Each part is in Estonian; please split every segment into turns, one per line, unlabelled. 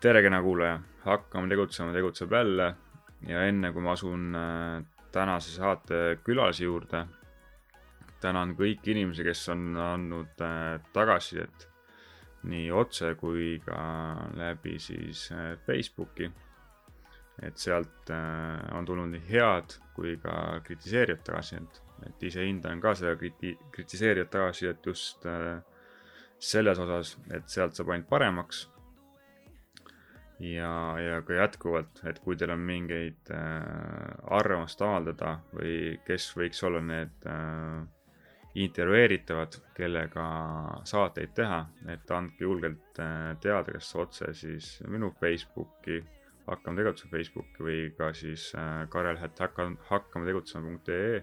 tere, kena kuulaja, hakkame tegutsema, tegutseb jälle. Ja enne kui ma asun äh, tänase saate külalise juurde, tänan kõiki inimesi, kes on andnud äh, tagasisidet nii otse kui ka läbi siis äh, Facebooki. et sealt on tulnud nii head kui ka kritiseerivat tagasisidet, et ise hindan ka seda kriti-, kritiseerivat tagasisidet just selles osas, et sealt saab ainult paremaks ja, ja ka jätkuvalt, et kui teil on mingeid äh, arvamust avaldada või kes võiks olla need äh, intervjueeritavad, kellega saateid teha, et andke julgelt äh, teada, kas otse siis minu Facebooki, hakkame tegutsema Facebooki või ka siis äh, Karel Hätt hakkame, hakkame tegutsema.ee.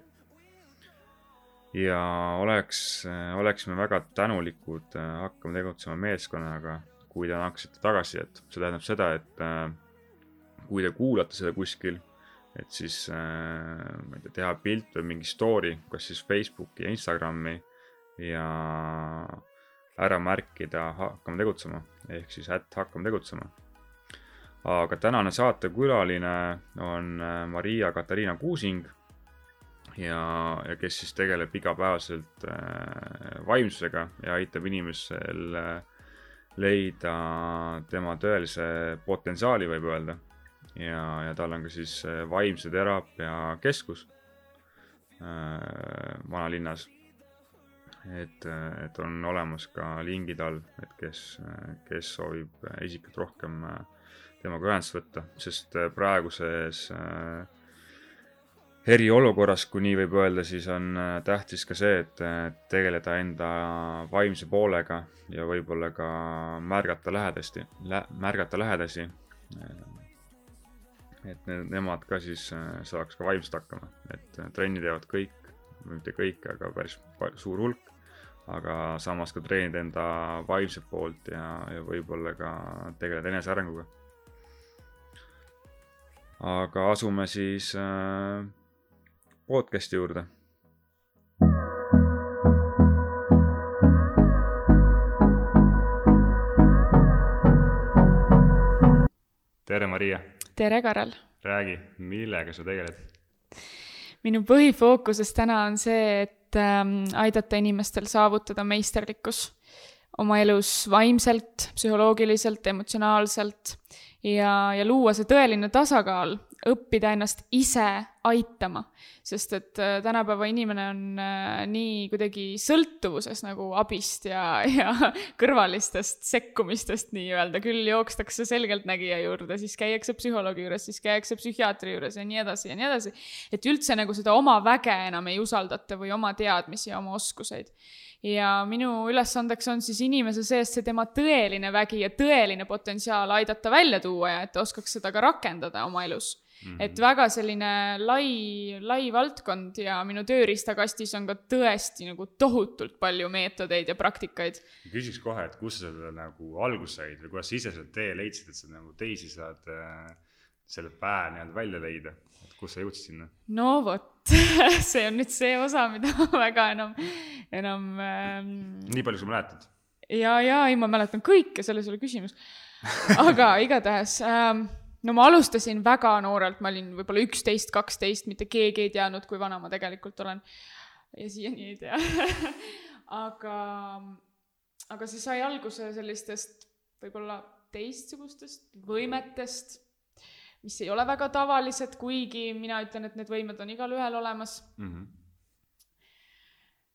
ja oleks äh,, oleksime väga tänulikud Hakkame tegutsema meeskonnaga kui te annaksite tagasisidet, see tähendab seda, et äh, kui te kuulate seda kuskil, et siis äh, ma ei tea, teha pilt või mingi story, kas siis Facebooki ja Instagrami ja ära märkida hakkame tegutsema, ehk siis ätt hakkame tegutsema. aga tänane saatekülaline on äh, Maria-Katariina Kuusing ja, ja kes siis tegeleb igapäevaselt äh, vaimsusega ja aitab inimesel äh, leida tema tõelise potentsiaali, võib öelda. ja, ja tal on ka siis äh, vaimse teraapia keskus äh, vanalinnas. et, äh, et on olemas ka lingid all, et kes, äh, kes soovib isikut rohkem temaga ühendust võtta, sest praeguses äh, eriolukorras, kui nii võib öelda, siis on äh, tähtis ka see, et tegeleda enda vaimse poolega ja võib-olla ka märgata lähedasti lä,, märgata lähedasi. et ne, nemad ka siis äh, saaks ka vaimselt hakkama, et äh, trenni teevad kõik, mitte kõik, aga päris suur hulk. aga samas ka treenida enda vaimset poolt ja, ja võib-olla ka tegeleda enesearenguga. aga asume siis äh, podcast'i juurde. tere, Maria.
tere, Karel.
räägi, millega sa tegeled?
minu põhifookuses täna on see, et ähm, aidata inimestel saavutada meisterlikkus oma elus vaimselt, psühholoogiliselt, emotsionaalselt ja, ja luua see tõeline tasakaal õppida ennast ise aitama, sest et äh, tänapäeva inimene on äh, nii kuidagi sõltuvuses nagu abist ja, ja kõrvalistest sekkumistest nii-öelda, küll jookstakse selgeltnägija juurde, siis käiakse psühholoogi juures, siis käiakse psühhiaatri juures ja nii edasi ja nii edasi. et üldse nagu seda oma väge enam ei usaldata või oma teadmisi ja oma oskuseid. Ja minu ülesandeks on siis inimese seest see tema tõeline vägi ja tõeline potentsiaal aidata välja tuua ja et ta oskaks seda ka rakendada oma elus Mm -hmm. et väga selline lai, lai valdkond ja minu tööriistakastis on ka tõesti nagu tohutult palju meetodeid ja praktikaid.
küsiks kohe, et kust sa selle nagu alguse said või kuidas sa ise selle tee leidsid, et sa nagu teisi saad äh, selle päe nii-öelda välja leida, et kus sa jõudsid sinna?
no vot see on nüüd see osa, mida ma väga enam, enam ähm....
nii palju sa mäletad?
ja, ja ei, ma mäletan kõike, selles ei ole küsimus. aga igatahes ähm, no ma alustasin väga noorelt, ma olin võib-olla üksteist, kaksteist, mitte keegi ei teadnud, kui vana ma tegelikult olen. ja siiani ei tea aga, aga see sai alguse sellistest võib-olla teistsugustest võimetest, mis ei ole väga tavalised, kuigi mina ütlen, et need võimed on igalühel olemas mm. -hmm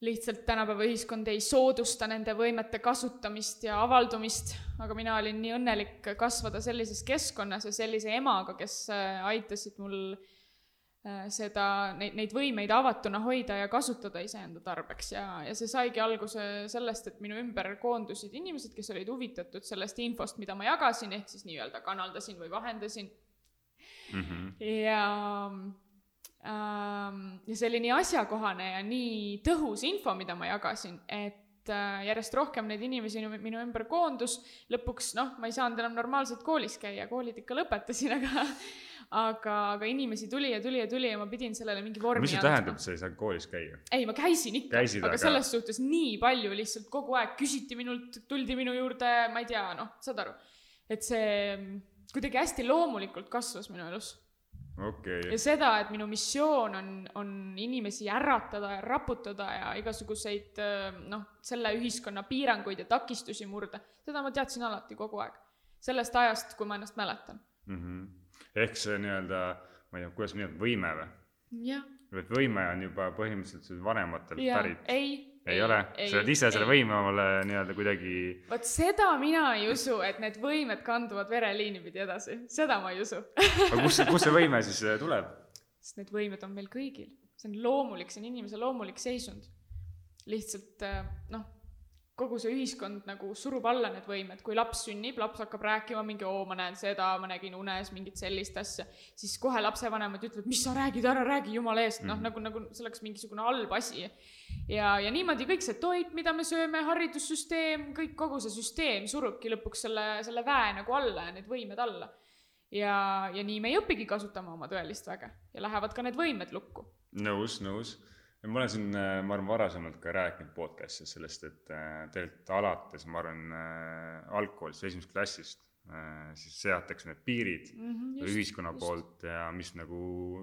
lihtsalt tänapäeva ühiskond ei soodusta nende võimete kasutamist ja avaldumist, aga mina olin nii õnnelik kasvada sellises keskkonnas ja sellise emaga, kes äh, aitasid mul äh, seda, neid, neid võimeid avatuna hoida ja kasutada iseenda tarbeks ja, ja see saigi alguse sellest, et minu ümber koondusid inimesed, kes olid huvitatud sellest infost, mida ma jagasin, ehk siis nii-öelda kanaldasin või vahendasin mm. -hmm. ja ja see oli nii asjakohane ja nii tõhus info, mida ma jagasin, et äh, järjest rohkem neid inimesi minu ümber koondus, lõpuks noh, ma ei saanud enam normaalselt koolis käia, koolid ikka lõpetasin, aga aga, aga inimesi tuli ja tuli ja tuli ja ma pidin sellele mingi vormi
mis see tähendab, sa ei saanud koolis käia?
ei, ma käisin ikka, aga, aga selles suhtes nii palju lihtsalt kogu aeg küsiti minult, tuldi minu juurde, ma ei tea, noh, saad aru. Et see kuidagi hästi loomulikult kasvas minu elus
okei
ja seda, et minu missioon on, on inimesi äratada ja raputada ja igasuguseid noh, selle ühiskonna piiranguid ja takistusi murda, seda ma teadsin alati kogu aeg. sellest ajast, kui ma ennast mäletan
mm. -hmm. ehk see nii-öelda, ma ei tea, kuidas nii-öelda võime või?
jah.
et võime on juba põhimõtteliselt vanematelt pärit?
ei
ei, ole, sa oled ise selle võime omale nii-öelda kuidagi.
vot seda mina ei usu, et need võimed kanduvad vereliini pidi edasi, seda ma ei usu
aga kust, kust see võime siis äh, tuleb?
sest need võimed on meil kõigil, see on loomulik, see on inimese loomulik seisund. lihtsalt äh, noh kogu see ühiskond nagu surub alla need võimed, kui laps sünnib, laps hakkab rääkima mingi oo, ma näen seda, ma nägin unes mingit sellist asja, siis kohe lapsevanemad ütlevad, mis sa räägid, ära räägi jumala eest, noh mm. nagu, nagu see oleks mingisugune halb asi. ja, ja niimoodi kõik see toit, mida me sööme, haridussüsteem, kõik, kogu see süsteem surubki lõpuks selle, selle väe nagu alla ja need võimed alla. ja, ja nii me ei õpigi kasutama oma tõelist väge ja lähevad ka need võimed lukku.
nõus, nõus ma olen siin, äh, ma arvan, varasemalt ka rääkinud podcast'is sellest, et äh, tegelikult alates, ma arvan äh,, algkoolist, esimesest klassist siis seatakse need piirid mm -hmm, just, ühiskonna just. poolt ja mis nagu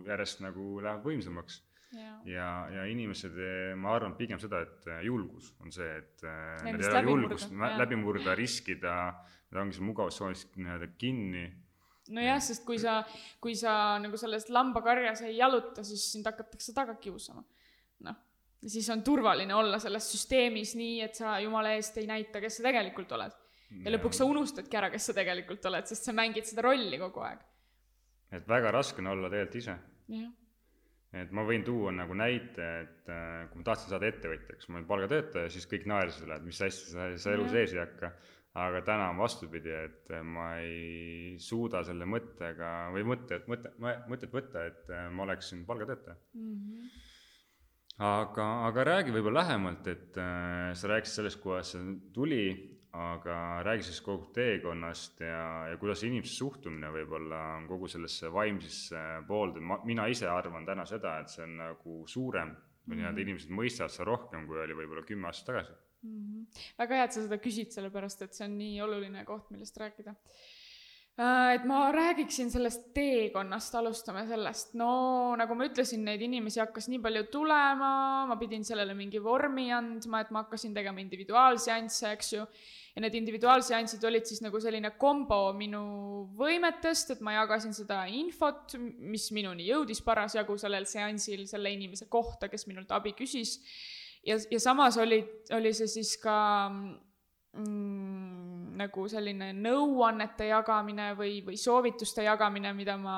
järjest nagu läheb võimsamaks. ja, ja, ja inimesed, ma arvan pigem seda, et julgus on see, et neil ei ole julgust läbi murda, riskida, nad ongi seal mugavustsoonis nii-öelda kinni
nojah, sest kui sa, kui sa nagu selles lambakarjas ei jaluta, siis sind hakatakse taga kiusama noh, siis on turvaline olla selles süsteemis nii, et sa jumala eest ei näita, kes sa tegelikult oled. ja lõpuks sa unustadki ära, kes sa tegelikult oled, sest sa mängid seda rolli kogu aeg.
et väga raske on olla tegelikult ise. et ma võin tuua nagu näite, et äh, kui ma tahtsin saada ettevõtjaks, ma olin palgatöötaja, siis kõik naersid üle, et mis asja sa, sa elu sees ei hakka aga täna on vastupidi, et ma ei suuda selle mõttega või mõtte, mõtte, mõtet võtta, et äh, ma oleksin palgatöötaja mm. -hmm aga, aga räägi võib-olla lähemalt, et äh, sa rääkisid sellest, kuidas see tuli, aga räägi siis kogu teekonnast ja, ja kuidas inimese suhtumine võib-olla on kogu sellesse vaimsesse poolde, ma, mina ise arvan täna seda, et see on nagu suurem või nii-öelda mm -hmm. inimesed mõistavad seda rohkem, kui oli võib-olla kümme aastat tagasi mm.
-hmm. väga hea, et sa seda küsid, sellepärast et see on nii oluline koht, millest rääkida et ma räägiksin sellest teekonnast, alustame sellest. no nagu ma ütlesin, neid inimesi hakkas nii palju tulema, ma pidin sellele mingi vormi andma, et ma hakkasin tegema individuaalseansse, eks ju. ja need individuaalseansid olid siis nagu selline kombo minu võimetest, et ma jagasin seda infot, mis minuni jõudis parasjagu sellel seansil selle inimese kohta, kes minult abi küsis. ja, ja samas oli, oli see siis ka mm, nagu selline nõuannete jagamine või, või soovituste jagamine, mida ma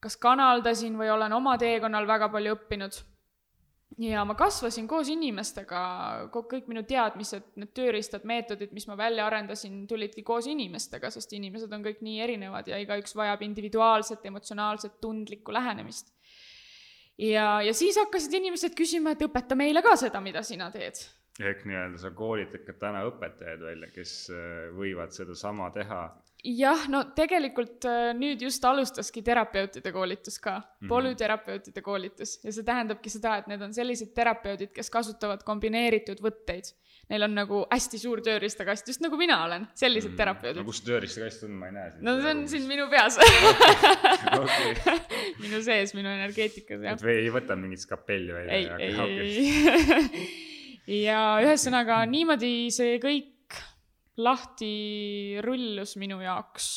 kas kanaldasin või olen oma teekonnal väga palju õppinud. ja ma kasvasin koos inimestega, kõik minu teadmised, need tööriistad, meetodid, mis ma välja arendasin, tulidki koos inimestega, sest inimesed on kõik nii erinevad ja igaüks vajab individuaalset, emotsionaalset, tundlikku lähenemist. ja, ja siis hakkasid inimesed küsima, et õpeta meile ka seda, mida sina teed
ehk nii-öelda sa koolitad ka täna õpetajaid välja, kes äh, võivad sedasama teha.
jah, no tegelikult äh, nüüd just alustaski terapeutide koolitus ka mm, -hmm. polüterapeutide koolitus ja see tähendabki seda, et need on sellised terapeudid, kes kasutavad kombineeritud võtteid. Neil on nagu hästi suur tööriistakast, just nagu mina olen, sellised mm, terapeudid.
no kus see tööriistakast on, ma ei näe.
no see on siin minu peas minu sees, minu energeetikas, jah.
et või ei võta mingit skapelli välja?
ei, ei, ei ja ühesõnaga niimoodi see kõik lahti rullus minu jaoks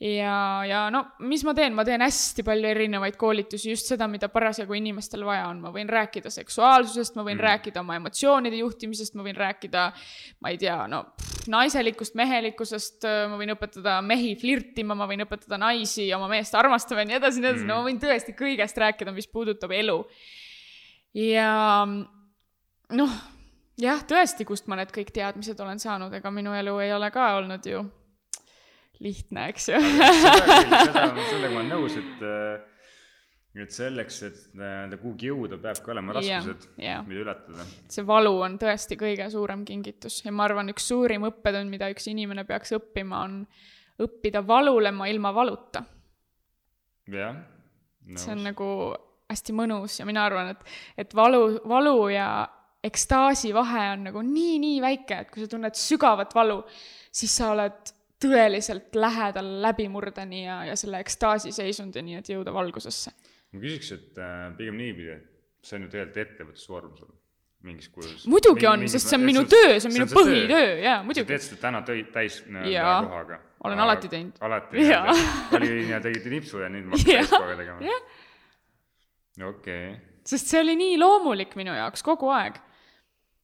ja, ja no mis ma teen, ma teen hästi palju erinevaid koolitusi, just seda, mida parasjagu inimestel vaja on, ma võin rääkida seksuaalsusest, ma võin mm. rääkida oma emotsioonide juhtimisest, ma võin rääkida, ma ei tea, no pff, naiselikust, mehelikkusest, ma võin õpetada mehi flirtima, ma võin õpetada naisi oma meest armastama ja nii edasi, nii edasi mm., no ma võin tõesti kõigest rääkida, mis puudutab elu. ja noh, jah, tõesti, kust ma need kõik teadmised olen saanud, ega minu elu ei ole ka olnud ju lihtne, eks ju.
sellega ma olen nõus, et äh, et selleks, et nii-öelda kuhugi jõuda, peabki olema raskused, mida ületada.
see valu on tõesti kõige suurem kingitus ja ma arvan, üks suurim õppetund, mida üks inimene peaks õppima, on õppida valulema ilma valuta.
jah.
see on nagu hästi mõnus ja mina arvan, et, et valu, valu ja ekstaasi vahe on nagu nii-nii väike, et kui sa tunned sügavat valu, siis sa oled tõeliselt lähedal läbimurdeni ja, ja selle ekstaasi seisundini, et jõuda valgusesse.
ma küsiks, et äh, pigem niipidi, et see on ju tegelikult ettevõtlusvorm sul mingis kujus.
muidugi on, sest see on minu töö, see on minu põhitöö, jaa, muidugi.
sa teed seda täna töi-, täis
nii-öelda
kohaga.
olen Aga, alati teinud.
alati oli nii-öelda tegite nipsu ja nüüd ma hakkan täiskohaga tegema. okei okay..
sest see oli nii loomulik minu jaoks kogu aeg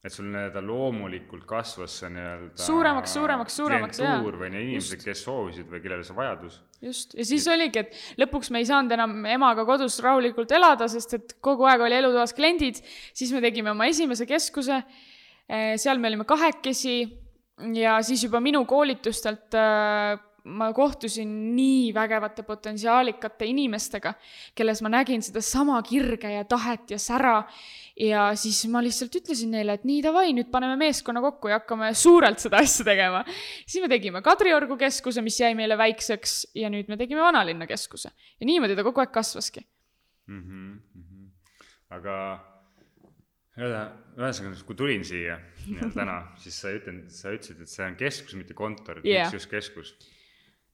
et sul nii-öelda loomulikult kasvas see nii-öelda
suuremaks, suuremaks, suuremaks, jaa.
või need inimesed, kes soovisid või kellel see vajadus.
just, ja siis oligi, et lõpuks me ei saanud enam emaga kodus rahulikult elada, sest et kogu aeg oli elutoas kliendid, siis me tegime oma esimese keskuse, eh, seal me olime kahekesi ja siis juba minu koolitustelt äh, ma kohtusin nii vägevate potentsiaalikate inimestega, kelles ma nägin sedasama kirge ja tahet ja sära. Ja siis ma lihtsalt ütlesin neile, et nii, davai, nüüd paneme meeskonna kokku ja hakkame suurelt seda asja tegema. siis me tegime Kadriorgu keskuse, mis jäi meile väikseks ja nüüd me tegime vanalinna keskuse ja niimoodi ta kogu aeg kasvaski
mm. -hmm, mm -hmm. aga ühesõnaga, kui tulin siia täna, siis sa ütelnud, sa ütlesid, et see on keskus, mitte kontor, yeah. miks just keskus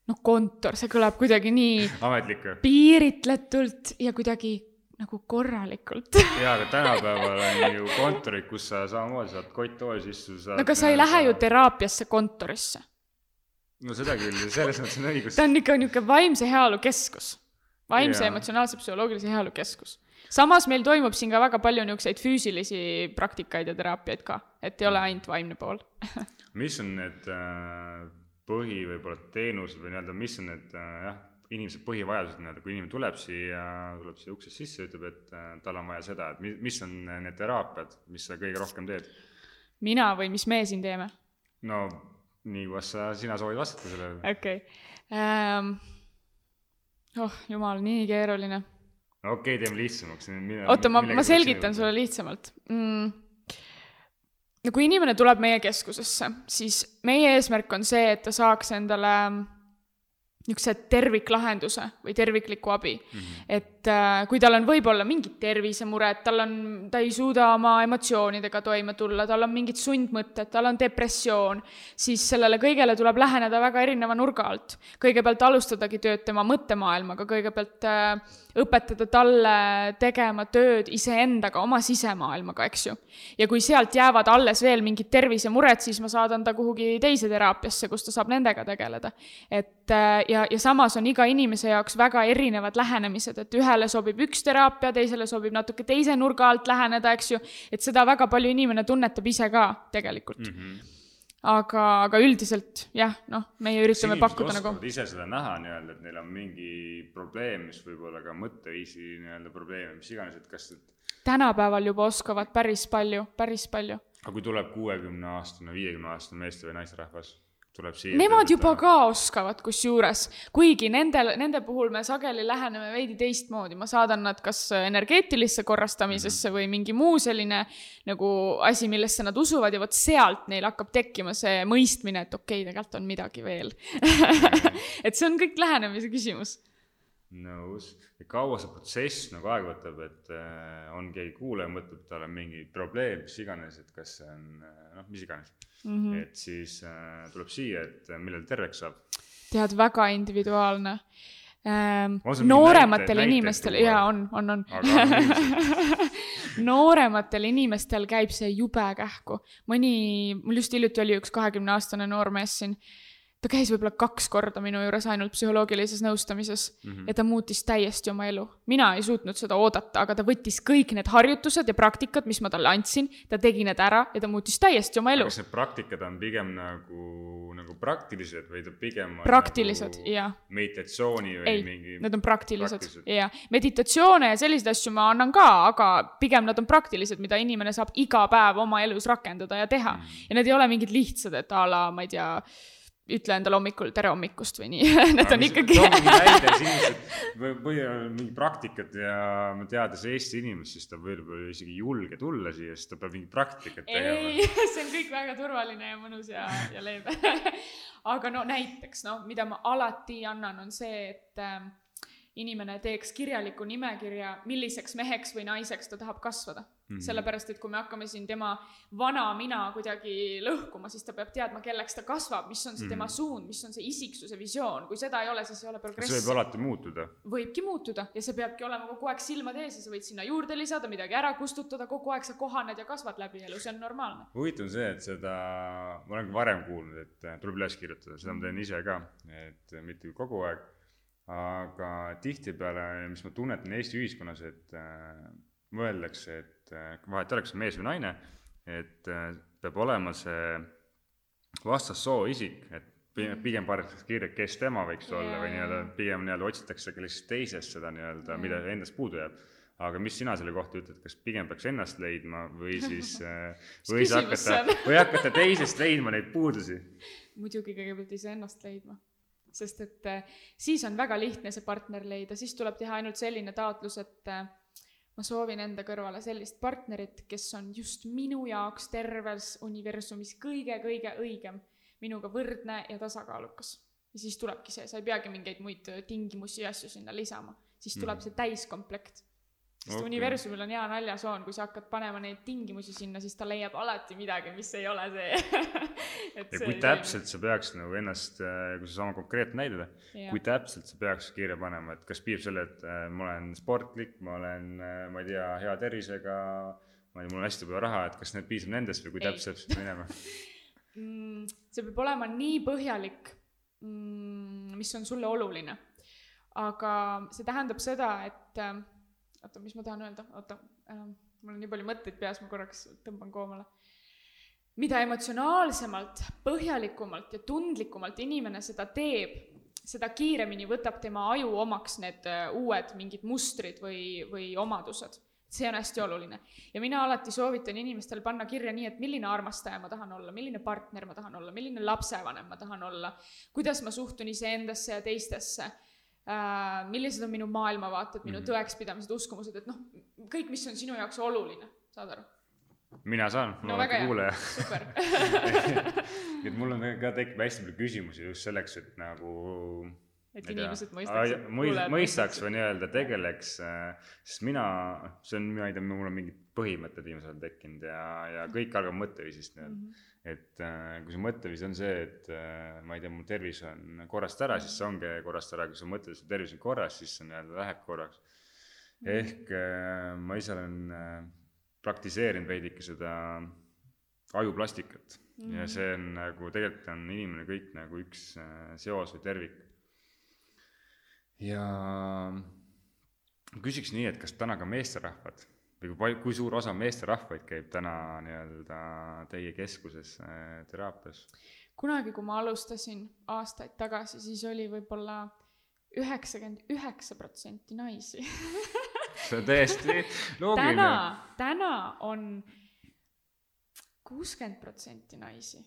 noh, kontor, see kõlab kuidagi nii
ametlik
piiritletult ja kuidagi nagu korralikult
jaa, aga tänapäeval on ju kontorid, kus sa samamoodi saad kotttooli istuda.
no aga sa ei lähe ju teraapiasse kontorisse.
no seda küll, selles mõttes on õigus.
ta on ikka niisugune vaimse heaolu keskus. vaimse ja emotsionaalse psühholoogilise heaolu keskus. samas meil toimub siin ka väga palju niisuguseid füüsilisi praktikaid ja teraapiaid ka, et ei ole ainult vaimne pool
mis on need äh põhi võib-olla teenused või nii-öelda, mis on need äh, jah, inimese põhivajadused nii-öelda, kui inimene tuleb siia, tuleb siia uksest sisse, ütleb, et äh, tal on vaja seda, et mi-, mis on need teraapiad, mis sa kõige rohkem teed?
mina või mis me siin teeme?
no nii, kuidas sa, sina soovid vastata sellele?
okei okay. um,. oh jumal, nii keeruline.
okei okay,, teeme lihtsamaks.
oota, ma, ma selgitan sulle lihtsamalt mm no kui inimene tuleb meie keskusesse, siis meie eesmärk on see, et ta saaks endale niisuguse terviklahenduse või tervikliku abi mm. -hmm. et äh, kui tal on võib-olla mingid tervisemured, tal on, ta ei suuda oma emotsioonidega toime tulla, tal on mingid sundmõtted, tal on depressioon, siis sellele kõigele tuleb läheneda väga erineva nurga alt. kõigepealt alustadagi tööd tema mõttemaailmaga, kõigepealt äh, õpetada talle tegema tööd iseendaga, oma sisemaailmaga, eks ju. ja kui sealt jäävad alles veel mingid tervisemured, siis ma saadan ta kuhugi teise teraapiasse, kus ta saab nendega tegeleda. et ja, ja samas on iga inimese jaoks väga erinevad lähenemised, et ühele sobib üks teraapia, teisele sobib natuke teise nurga alt läheneda, eks ju. et seda väga palju inimene tunnetab ise ka tegelikult mm. -hmm aga, aga üldiselt jah, noh, meie üritame Sinimesed pakkuda nagu.
ise seda näha nii-öelda, et neil on mingi probleem, mis võib olla ka mõtteviisi nii-öelda probleem, mis iganes, et kas et...
tänapäeval juba oskavad päris palju, päris palju.
aga kui tuleb kuuekümne aastane, viiekümne aastane meeste või naisterahvas tuleb siia.
Nemad juba ka oskavad, kusjuures, kuigi nendel, nende puhul me sageli läheneme veidi teistmoodi, ma saadan nad kas energeetilisse korrastamisesse mm -hmm. või mingi muu selline nagu asi, millesse nad usuvad ja vot sealt neil hakkab tekkima see mõistmine, et okei okay,, tegelikult on midagi veel et see on kõik lähenemise küsimus
nõus. ja kaua see protsess nagu aega võtab, et äh, on keegi kuulaja, mõtleb, tal on mingi probleem, mis iganes, et kas see on äh, noh, mis iganes mm. -hmm. et siis äh, tuleb siia, et äh, millal terveks saab.
tead, väga individuaalne ähm,. noorematel inimestel, jaa, on, on, on. noorematel inimestel käib see jube kähku. mõni, mul just hiljuti oli üks kahekümne aastane noormees siin ta käis võib-olla kaks korda minu juures ainult psühholoogilises nõustamises mm -hmm. ja ta muutis täiesti oma elu. mina ei suutnud seda oodata, aga ta võttis kõik need harjutused ja praktikad, mis ma talle andsin, ta tegi need ära ja ta muutis täiesti oma elu.
kas need praktikad on pigem nagu, nagu praktilised või ta pigem
praktilised nagu,
jah. meditatsiooni või
ei,
mingi?
Need on praktilised, jah. meditatsioone ja selliseid asju ma annan ka, aga pigem nad on praktilised, mida inimene saab iga päev oma elus rakendada ja teha mm. -hmm. ja need ei ole mingid lihtsad, et a la, ma ei tea ütle endale hommikul tere hommikust või nii Need on ikkagi.
näide inimesed või, või mingi praktikat ja teades Eesti inimest, siis ta võib-olla isegi ei julge tulla siia, sest ta peab mingit praktikat tegema.
ei, see on kõik väga turvaline ja mõnus ja, ja leebe aga no näiteks noh, mida ma alati annan, on see, et äh, inimene teeks kirjaliku nimekirja, milliseks meheks või naiseks ta tahab kasvada -hmm. sellepärast, et kui me hakkame siin tema vana mina kuidagi lõhkuma, siis ta peab teadma, kelleks ta kasvab, mis on see mm -hmm. tema mhm. suund, mis on see isiksuse visioon, kui seda ei ole, siis ei ole progressi.
see võib alati muutuda.
võibki muutuda ja see peabki olema kogu aeg silmade ees ja sa võid sinna juurde lisada, midagi ära kustutada, kogu aeg sa kohaned ja kasvad läbi elu, see on normaalne.
huvitav on see, et seda, ma olen ka varem kuulnud, et äh, tuleb üles kirjutada, seda ma teen ise ka, et mitte kogu aeg, aga tihtipeale, mis ma tunnetan Eesti ühiskonnas, et äh, mõeldakse, et äh, vahet ei ole, kas on mees või naine, et äh, peab olema see vastassoo isik, et pigem pannakse kirja, kes tema võiks yeah. olla või nii-öelda pigem nii-öelda otsitakse kellest teisest seda nii-öelda yeah., mida endast puudu jääb. aga mis sina selle kohta ütled, kas pigem peaks ennast leidma või siis äh, või siis hakata, või hakata teisest leidma neid puudusi?
muidugi kõigepealt iseennast leidma sest et siis on väga lihtne see partner leida, siis tuleb teha ainult selline taotlus, et ma soovin enda kõrvale sellist partnerit, kes on just minu jaoks terves universumis kõige-kõige õigem, minuga võrdne ja tasakaalukas. ja siis tulebki see, sa ei peagi mingeid muid tingimusi ja asju sinna lisama, siis tuleb mm. see täiskomplekt sest okay. universumil on hea naljasoon, kui sa hakkad panema neid tingimusi sinna, siis ta leiab alati midagi, mis ei ole see.
Ja kui täpselt sa peaks nagu ennast, äh, kui seesama konkreetne näide, kui täpselt sa peaks kirja panema, et kas piisab selle, et äh, ma olen sportlik, ma olen, äh, ma ei tea, hea tervisega, ma ei tea, mul on hästi palju raha, et kas need piisab nendest või kui täpselt peab minema?
Mm, see peab olema nii põhjalik, mm, mis on sulle oluline. aga see tähendab seda, et oota, mis ma tahan öelda, oota äh,, mul on nii palju mõtteid peas, ma korraks tõmban koomale. mida emotsionaalsemalt, põhjalikumalt ja tundlikumalt inimene seda teeb, seda kiiremini võtab tema aju omaks need äh, uued mingid mustrid või, või omadused see on hästi oluline. ja mina alati soovitan inimestel panna kirja nii, et milline armastaja ma tahan olla, milline partner ma tahan olla, milline lapsevanem ma tahan olla, kuidas ma suhtun iseendasse ja teistesse millised on minu maailmavaated, minu mm -hmm. tõekspidamised, uskumused, et noh, kõik, mis on sinu jaoks oluline, saad aru?
mina saan, ma
no,
olen kuulaja. et mul on ka tekib hästi palju küsimusi just selleks, et nagu
et inimesed mõistaksid.
mõistaks või nii-öelda tegeleks, äh, sest mina, see on, ma ei tea, mul on mingid põhimõtted viimasel ajal tekkinud ja, ja kõik algab mõtteviisist nii-öelda mm. -hmm et äh, kui su mõtteviis on see, et äh, ma ei tea, mu tervis on korrast ära, siis see ongi korrast ära, kui sa mõtled, et su tervis on korras, siis see nii-öelda läheb korraks. ehk äh, ma ise olen praktiseerinud veidike seda ajuplastikat mm -hmm. ja see on nagu, tegelikult on inimene kõik nagu üks seos või tervik. Ja küsiks nii, et kas täna ka meesterahvad või kui palju, kui suur osa meesterahvaid käib täna nii-öelda teie keskuses äh, teraapias?
kunagi, kui ma alustasin aastaid tagasi, siis oli võib-olla üheksakümmend üheksa protsenti naisi
see on täiesti loogiline.
täna, täna on kuuskümmend protsenti naisi.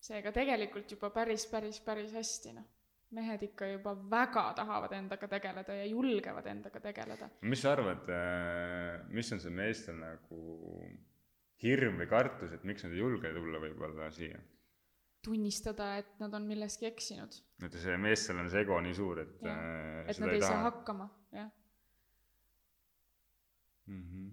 seega tegelikult juba päris, päris, päris hästi, noh mehed ikka juba väga tahavad endaga tegeleda ja julgevad endaga tegeleda.
mis sa arvad, äh, mis on see meestel nagu hirm või kartus, et miks nad ei julge tulla võib-olla siia?
tunnistada, et nad on milleski eksinud.
et see meestel on see ego nii suur, et
ja, äh, et nad ei, ei saa hakkama, jah mm. -hmm.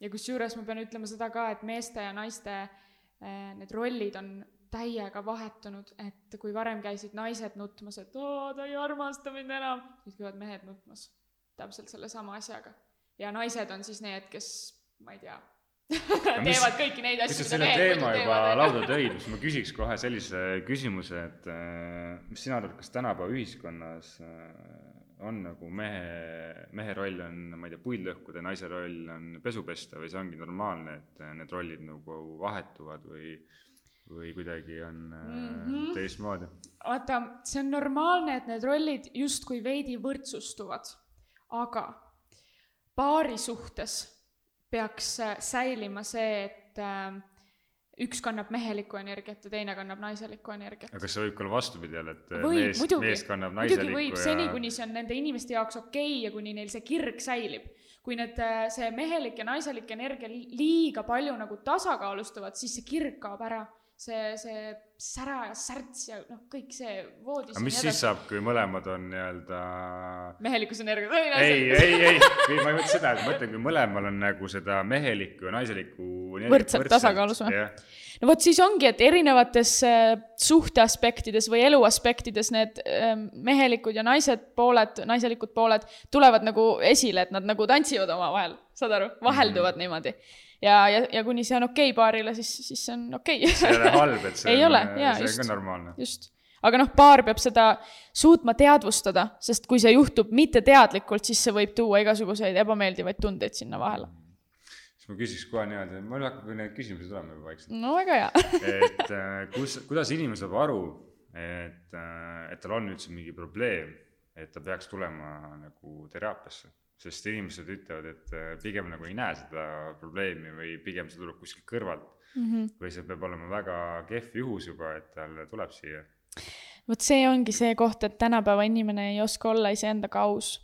ja kusjuures ma pean ütlema seda ka, et meeste ja naiste äh, need rollid on täiega vahetunud, et kui varem käisid naised nutmas, et oo, ta ei armasta mind enam, nüüd käivad mehed nutmas täpselt sellesama asjaga. ja naised on siis need, kes, ma ei tea teevad kõiki neid asju,
mida mehed muidu teevad. juba lauda tõid, siis ma küsiks kohe sellise küsimuse, et äh, mis sina arvad, kas tänapäeva ühiskonnas äh, on nagu mehe, mehe roll on, ma ei tea, puid lõhkuda, naise roll on pesu pesta või see ongi normaalne, et äh, need rollid nagu vahetuvad või või kuidagi on mm -hmm. teistmoodi?
vaata, see on normaalne, et need rollid justkui veidi võrdsustuvad, aga paari suhtes peaks äh, säilima see, et äh, üks kannab mehelikku energiat ja teine kannab naiselikku energiat.
aga kas see võib ka olla vastupidi jälle, et võib, mees, mees kannab naiselikku
võib ja... seni, kuni see on nende inimeste jaoks okei okay ja kuni neil see kirg säilib. kui need, see mehelik ja naiselik energia liiga palju nagu tasakaalustuvad, siis see kirg kaob ära see, see, sära ja särts ja noh, kõik see voodis
aga mis siis saab, kui mõlemad on nii-öelda
mehelikkusenergia,
ei, ei, ei, ma ei mõtle seda, et ma mõtlen, kui mõlemal on nagu seda mehelikku ja naiselikku
Võrdselt tasakaalus või? no vot siis ongi, et erinevates äh, suhteaspektides või eluaspektides need äh, mehelikud ja naised pooled, naiselikud pooled tulevad nagu esile, et nad nagu tantsivad omavahel, saad aru, vahelduvad mm -hmm. niimoodi. ja, ja, ja kuni see on okei okay paarile, siis, siis see on okei
see ei ole
okay..
halb, et see
Ei
on
ole,, jaa,
see
just.
on ka normaalne.
just, aga noh, paar peab seda suutma teadvustada, sest kui see juhtub mitteteadlikult, siis see võib tuua igasuguseid ebameeldivaid tundeid sinna vahele.
siis ma küsiks kohe niimoodi, mul hakkab need küsimused olema juba vaikselt.
no väga hea.
et äh, kus, kuidas inimene saab aru, et, et tal on üldse mingi probleem, et ta peaks tulema nagu teraapiasse, sest inimesed ütlevad, et äh, pigem nagu ei näe seda probleemi või pigem see tuleb kuskilt kõrvalt mm. -hmm. või see peab olema väga kehv juhus juba, et tal tuleb siia.
vot see ongi see koht, et tänapäeva inimene ei oska olla iseendaga aus.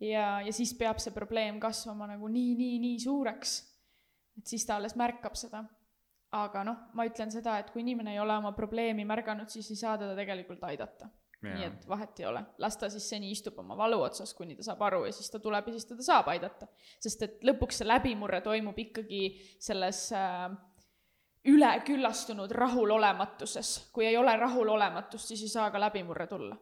ja, ja siis peab see probleem kasvama nagu nii, nii, nii suureks, et siis ta alles märkab seda. aga noh, ma ütlen seda, et kui inimene ei ole oma probleemi märganud, siis ei saa teda tegelikult aidata. Nii et vahet ei ole, las ta siis seni istub oma valu otsas, kuni ta saab aru ja siis ta tuleb ja siis teda saab aidata. sest et lõpuks see läbimurre toimub ikkagi selles äh, üleküllastunud rahulolematuses. kui ei ole rahulolematust, siis ei saa ka läbimurre tulla.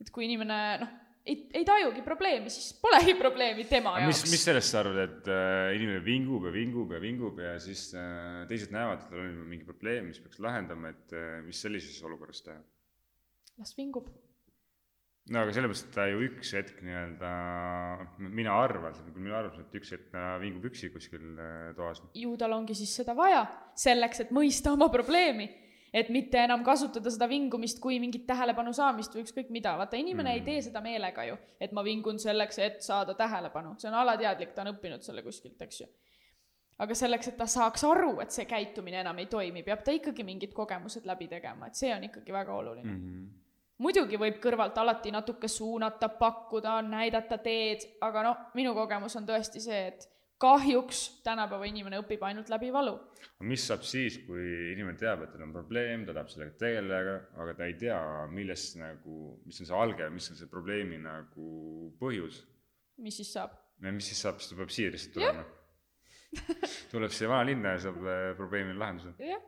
et kui inimene noh, ei, ei tajugi probleemi, siis polegi probleemi tema
mis,
jaoks
mis. sellest sa arvad, et äh, inimene vingub ja vingub ja vingub ja siis äh, teised näevad, et tal on mingi probleem, mis peaks lahendama, et äh, mis sellises olukorras teha?
Las vingub.
no aga sellepärast, et ta ju üks hetk nii-öelda, mina arvan, see on küll minu arvamus, et üks hetk ta vingub üksi kuskil äh, toas.
ju tal ongi siis seda vaja, selleks, et mõista oma probleemi. et mitte enam kasutada seda vingumist kui mingit tähelepanu saamist või ükskõik mida, vaata inimene mm. ei tee seda meelega ju, et ma vingun selleks, et saada tähelepanu, see on alateadlik, ta on õppinud selle kuskilt, eks ju. aga selleks, et ta saaks aru, et see käitumine enam ei toimi, peab ta ikkagi mingid kogemused läbi tegema, et see on ikkagi väga oluline mm.
Mhm.
Muidugi võib kõrvalt alati natuke suunata, pakkuda, näidata teed, aga noh, minu kogemus on tõesti see, et kahjuks tänapäeva inimene õpib ainult läbi valu.
mis saab siis, kui inimene teab, et tal on probleem, ta tahab sellega tegeleda, aga ta ei tea, millest nagu, mis on see alge, mis on see probleemi nagu põhjus.
mis siis saab?
ja mis siis saab, siis ta peab siia lihtsalt tulema. tuleb siia vanalinna ja saab äh, probleemile lahenduse
jah,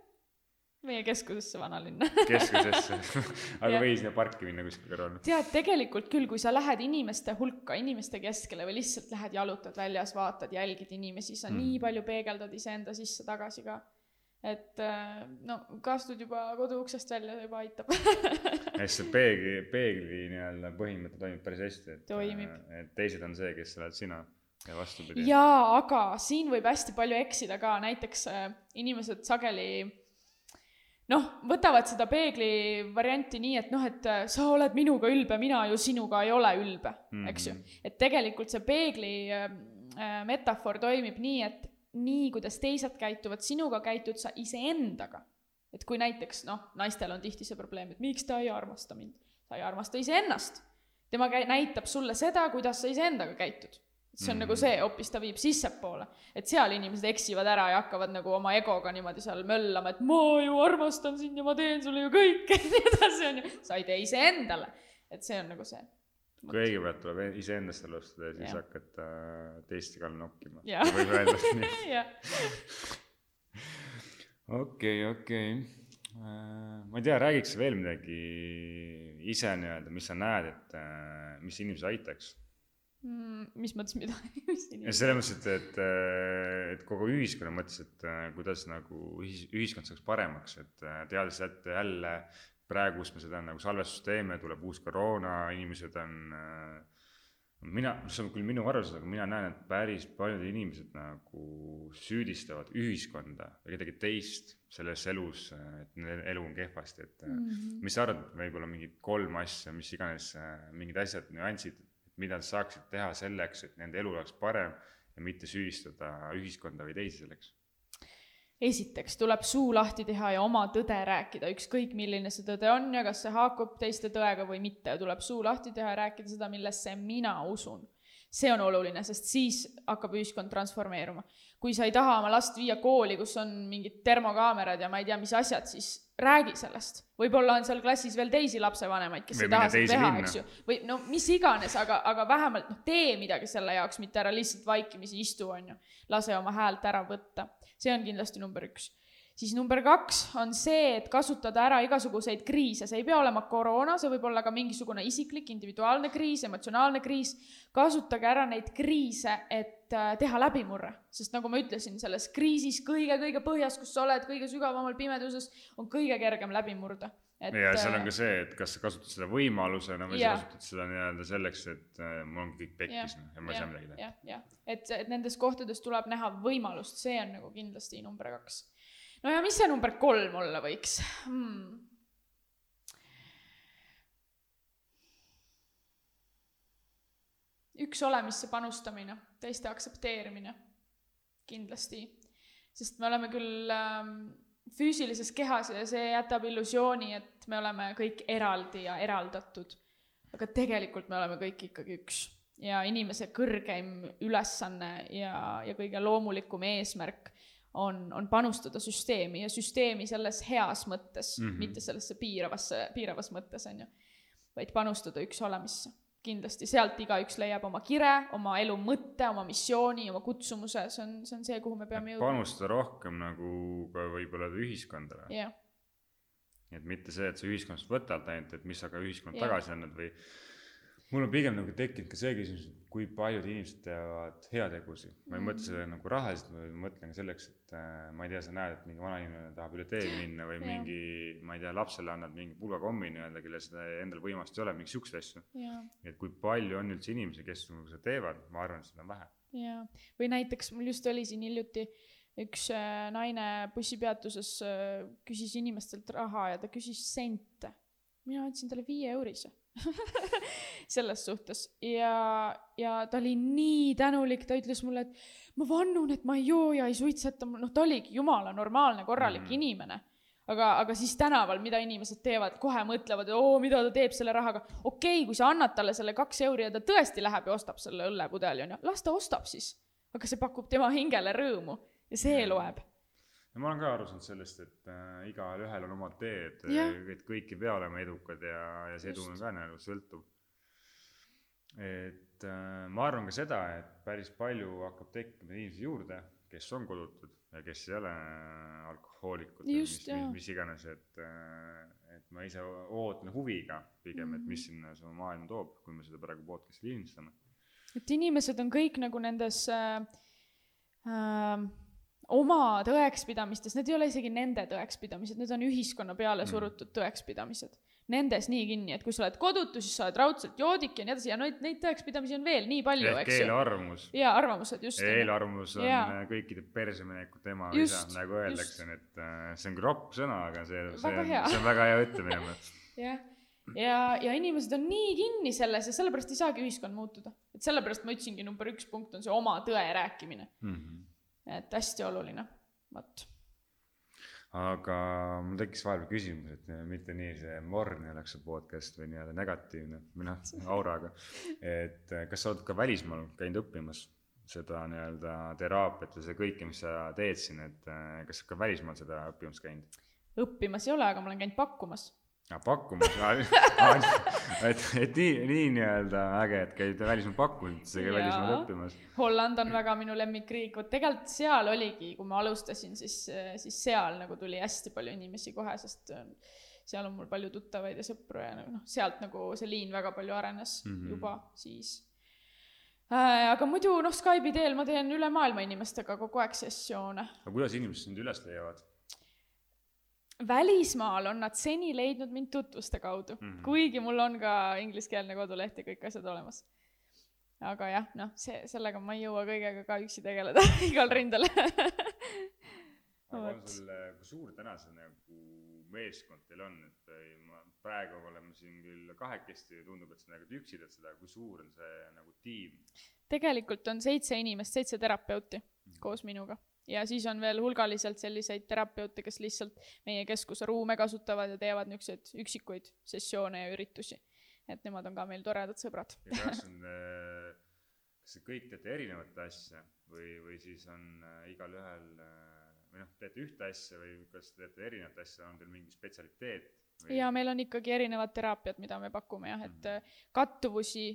meie keskusesse vanalinna.
keskusesse, aga
Jah.
või sinna parki minna kuskil kõrval.
tead, tegelikult küll, kui sa lähed inimeste hulka, inimeste keskele või lihtsalt lähed jalutad väljas, vaatad, jälgid inimesi, sa mm. nii palju peegeldad iseenda sisse tagasi ka. et äh, no kui astud juba koduuksest välja, juba aitab.
ja siis see peegli, peegli nii-öelda põhimõte toimib päris hästi, et
Toimib.
et teised on see, kes sa oled sina ja vastupidi.
jaa, aga siin võib hästi palju eksida ka, näiteks äh, inimesed sageli noh, võtavad seda peegli varianti nii, et noh, et äh, sa oled minuga ülbe, mina ju sinuga ei ole ülbe mm, -hmm. eks ju. et tegelikult see peegli äh, äh, metafoor toimib nii, et nii, kuidas teised käituvad sinuga, käitud sa iseendaga. et kui näiteks noh, naistel on tihti see probleem, et miks ta ei armasta mind, ta ei armasta iseennast. tema käi-, näitab sulle seda, kuidas sa iseendaga käitud see on mm. nagu see, hoopis ta viib sissepoole. et seal inimesed eksivad ära ja hakkavad nagu oma egoga niimoodi seal möllama, et ma ju armastan sind ja ma teen sulle ju kõike ja nii edasi, on ju. sa ei tee iseendale. et see on nagu see.
kõigepealt tuleb iseendast alustada ja siis
Jah.
hakata teiste kallal nokkima. Võib öelda nii. okei, okei. ma ei tea, räägiks veel midagi ise nii-öelda, mis sa näed, et äh, mis inimesi aitaks?
Mm, mis mõttes, mida?
selles mõttes, et, et, et kogu ühiskonna mõttes, et äh, kuidas nagu ühis-, ühiskond saaks paremaks, et äh, teades, et jälle praegu, kus me seda nagu salvestust teeme, tuleb uus koroona, inimesed on äh, mina, see on küll minu arvamus, aga mina näen, et päris paljud inimesed nagu süüdistavad ühiskonda või kedagi teist selles elus, et nende elu on kehvasti, et mm -hmm. mis sa arvad, võib-olla mingid kolm asja, mis iganes, mingid asjad, nüansid, mida nad saaksid teha selleks, et nende elu oleks parem ja mitte süüdistada ühiskonda või teisi selleks.
esiteks tuleb suu lahti teha ja oma tõde rääkida, ükskõik milline see tõde on ja kas see haakub teiste tõega või mitte, tuleb suu lahti teha ja rääkida seda, millesse mina usun. see on oluline, sest siis hakkab ühiskond transformeeruma. Kui sa ei taha oma last viia kooli, kus on mingid termokaamerad ja ma ei tea, mis asjad, siis räägi sellest. võib-olla on seal klassis veel teisi lapsevanemaid, kes
Või
ei taha seda teha, eks ju. või no mis iganes, aga, aga vähemalt noh, tee midagi selle jaoks, mitte ära lihtsalt vaikimisi istu, on ju. lase oma häält ära võtta. see on kindlasti number üks siis number kaks on see, et kasutada ära igasuguseid kriise, see ei pea olema koroona, see võib olla ka mingisugune isiklik, individuaalne kriis, emotsionaalne kriis. kasutage ära neid kriise, et äh, teha läbimurre, sest nagu ma ütlesin, selles kriisis kõige-kõige põhjas, kus sa oled, kõige sügavamal pimeduses, on kõige kergem läbi murda.
Et, ja seal on ka see, et kas sa kasutad seda võimalusena või sa kasutad seda nii-öelda selleks, et äh, mul on kõik pekkis noh, ja ma ei saa midagi teha.
jah, jah, et, et nendes kohtades tuleb näha võimalust, see on nagu kindlasti number kaks. No ja mis see number kolm olla võiks hmm.? üks olemisse panustamine, teiste aktsepteerimine, kindlasti. sest me oleme küll ähm, füüsilises kehas ja see jätab illusiooni, et me oleme kõik eraldi ja eraldatud. aga tegelikult me oleme kõik ikkagi üks ja inimese kõrgeim ülesanne ja, ja kõige loomulikum eesmärk on, on panustada süsteemi ja süsteemi selles heas mõttes mm. -hmm. mitte sellesse piiravasse, piiravas mõttes, on ju. vaid panustada üks olemisse. kindlasti sealt igaüks leiab oma kire, oma elu mõtte, oma missiooni, oma kutsumuse, see on, see on see, kuhu me peame jõudma.
panustada rohkem nagu ka võib-olla ühiskondale.
jah,
et mitte see, et sa ühiskonnast võtad ainult, et mis sa ka ühiskond
Jah.
tagasi annad või mul on pigem nagu tekkinud ka see küsimus, et kui paljud inimesed teevad heategusid. ma ei
Mhm.
mõtle selle nagu rahaliselt, ma mõtlen ka selleks, et äh, ma ei tea, sa näed, et mingi vanainimene tahab üle tee minna või
Jah.
mingi, ma ei tea, lapsele annad mingi pulgakommi nii-öelda, kellel seda endal võimalust ei ole, mingi siukseid asju. et kui palju on üldse inimesi, kes nagu seda teevad, ma arvan, et seda on vähe.
jaa, või näiteks mul just oli siin hiljuti üks äh, naine bussipeatuses äh, küsis inimestelt raha ja ta küsis sente. mina andsin talle viie eurise selles suhtes ja, ja ta oli nii tänulik, ta ütles mulle, et ma vannun, et ma ei joo ja ei suitseta, noh, ta oligi jumala normaalne, korralik mm. inimene aga, aga siis tänaval, mida inimesed teevad, kohe mõtlevad, et oo, mida ta teeb selle rahaga. okei okay,, kui sa annad talle selle kaks euri ja ta tõesti läheb ja ostab selle õllepudeli, onju, las ta ostab siis. aga see pakub tema hingele rõõmu ja see loeb.
Ja ma olen ka aru saanud sellest, et äh, igalühel on omad teed, et kõik ei pea olema edukad ja, ja see edu on ka nagu sõltuv. et äh, ma arvan ka seda, et päris palju hakkab tekkima inimesi juurde, kes on kodutud ja kes ei ole alkohoolikud või mis, mis, mis iganes, et äh, et ma ise ootan huviga pigem, et mis sinna see maailma toob, kui me seda praegu podcast'i lindistame.
et inimesed on kõik nagu nendes äh, äh, oma tõekspidamistes, need ei ole isegi nende tõekspidamised, need on ühiskonna peale surutud tõekspidamised. Nendes nii kinni, et kui sa oled kodutu, siis sa oled raudselt joodik ja nii edasi ja neid, neid tõekspidamisi on veel nii palju, eks ju.
eelarvamus
jaa, arvamused, just.
eelarvamus on
Jaa.
Jaa. kõikide perseminekute ema või isa
Just,,
nagu öeldakse, et äh, see on küll ropp sõna, aga see, see see on väga hea ütlemine.
jah, ja, ja inimesed on nii kinni selles ja sellepärast ei saagi ühiskond muutuda. et sellepärast ma ütlesingi, number üks punkt on see oma tõe rääkimine. Et hästi oluline, vot.
aga mul tekkis vahepeal küsimus, et mitte nii see morn oleks see podcast või nii-öelda negatiivne või noh, auraga. et äh, kas sa oled ka välismaal käinud õppimas seda nii-öelda teraapiat ja seda kõike, mis sa teed siin, et äh, kas sa ka välismaal seda õppimas käinud?
õppimas ei ole, aga ma olen käinud pakkumas.
pakkumas, et, et nii, nii nii-öelda äge, et käid välismaal pakkumas,
Jaa.
välismaal õppimas.
Holland on väga minu lemmikriik, vot tegelikult seal oligi, kui ma alustasin, siis, siis seal nagu tuli hästi palju inimesi kohe, sest äh, seal on mul palju tuttavaid ja sõpru ja noh, sealt nagu see liin väga palju arenes mm. -hmm. juba siis äh, aga muidu noh, Skype'i teel ma teen üle maailma inimestega kogu aeg sessioone.
aga kuidas inimesed sind üles leiavad?
Välismaal on nad seni leidnud mind tutvuste kaudu mm. -hmm. kuigi mul on ka ingliskeelne koduleht ja kõik asjad olemas. aga jah, noh, see, sellega ma ei jõua kõigega ka üksi tegeleda igal rindel
aga on sul, kui suur täna see nagu meeskond teil on, et ma praegu oleme siin küll kahekesti ja tundub, et sa nagu üksi teed seda, kui suur on see nagu tiim?
tegelikult on seitse inimest, seitse terapeuti koos minuga ja siis on veel hulgaliselt selliseid terapeute, kes lihtsalt meie keskuse ruume kasutavad ja teevad niisuguseid üksikuid sessioone ja üritusi. et nemad on ka meil toredad sõbrad.
ja kas on, kas te kõik teete erinevat asja või, või siis on äh, igalühel äh, või noh, teete ühte asja või kas te teete erinevat asja, on teil mingi spetsialiteet?
ja meil on ikkagi erinevad teraapiad, mida me pakume jah, et -hmm. kattuvusi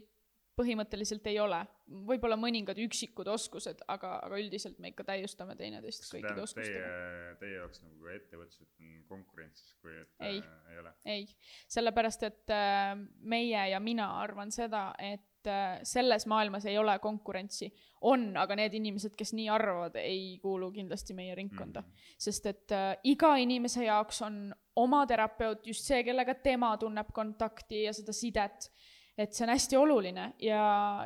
põhimõtteliselt ei ole. võib-olla mõningad üksikud oskused, aga, aga üldiselt me ikka täiustame teineteist kõikide oskustega.
Teie, teie jaoks nagu ettevõtlused on konkurentsis, kui et
ei,
äh, ei ole?
ei, sellepärast et äh, meie ja mina arvan seda, et äh, selles maailmas ei ole konkurentsi. on, aga need inimesed, kes nii arvavad, ei kuulu kindlasti meie ringkonda mm. -hmm. sest et äh, iga inimese jaoks on oma terapeut just see, kellega tema tunneb kontakti ja seda sidet et see on hästi oluline ja,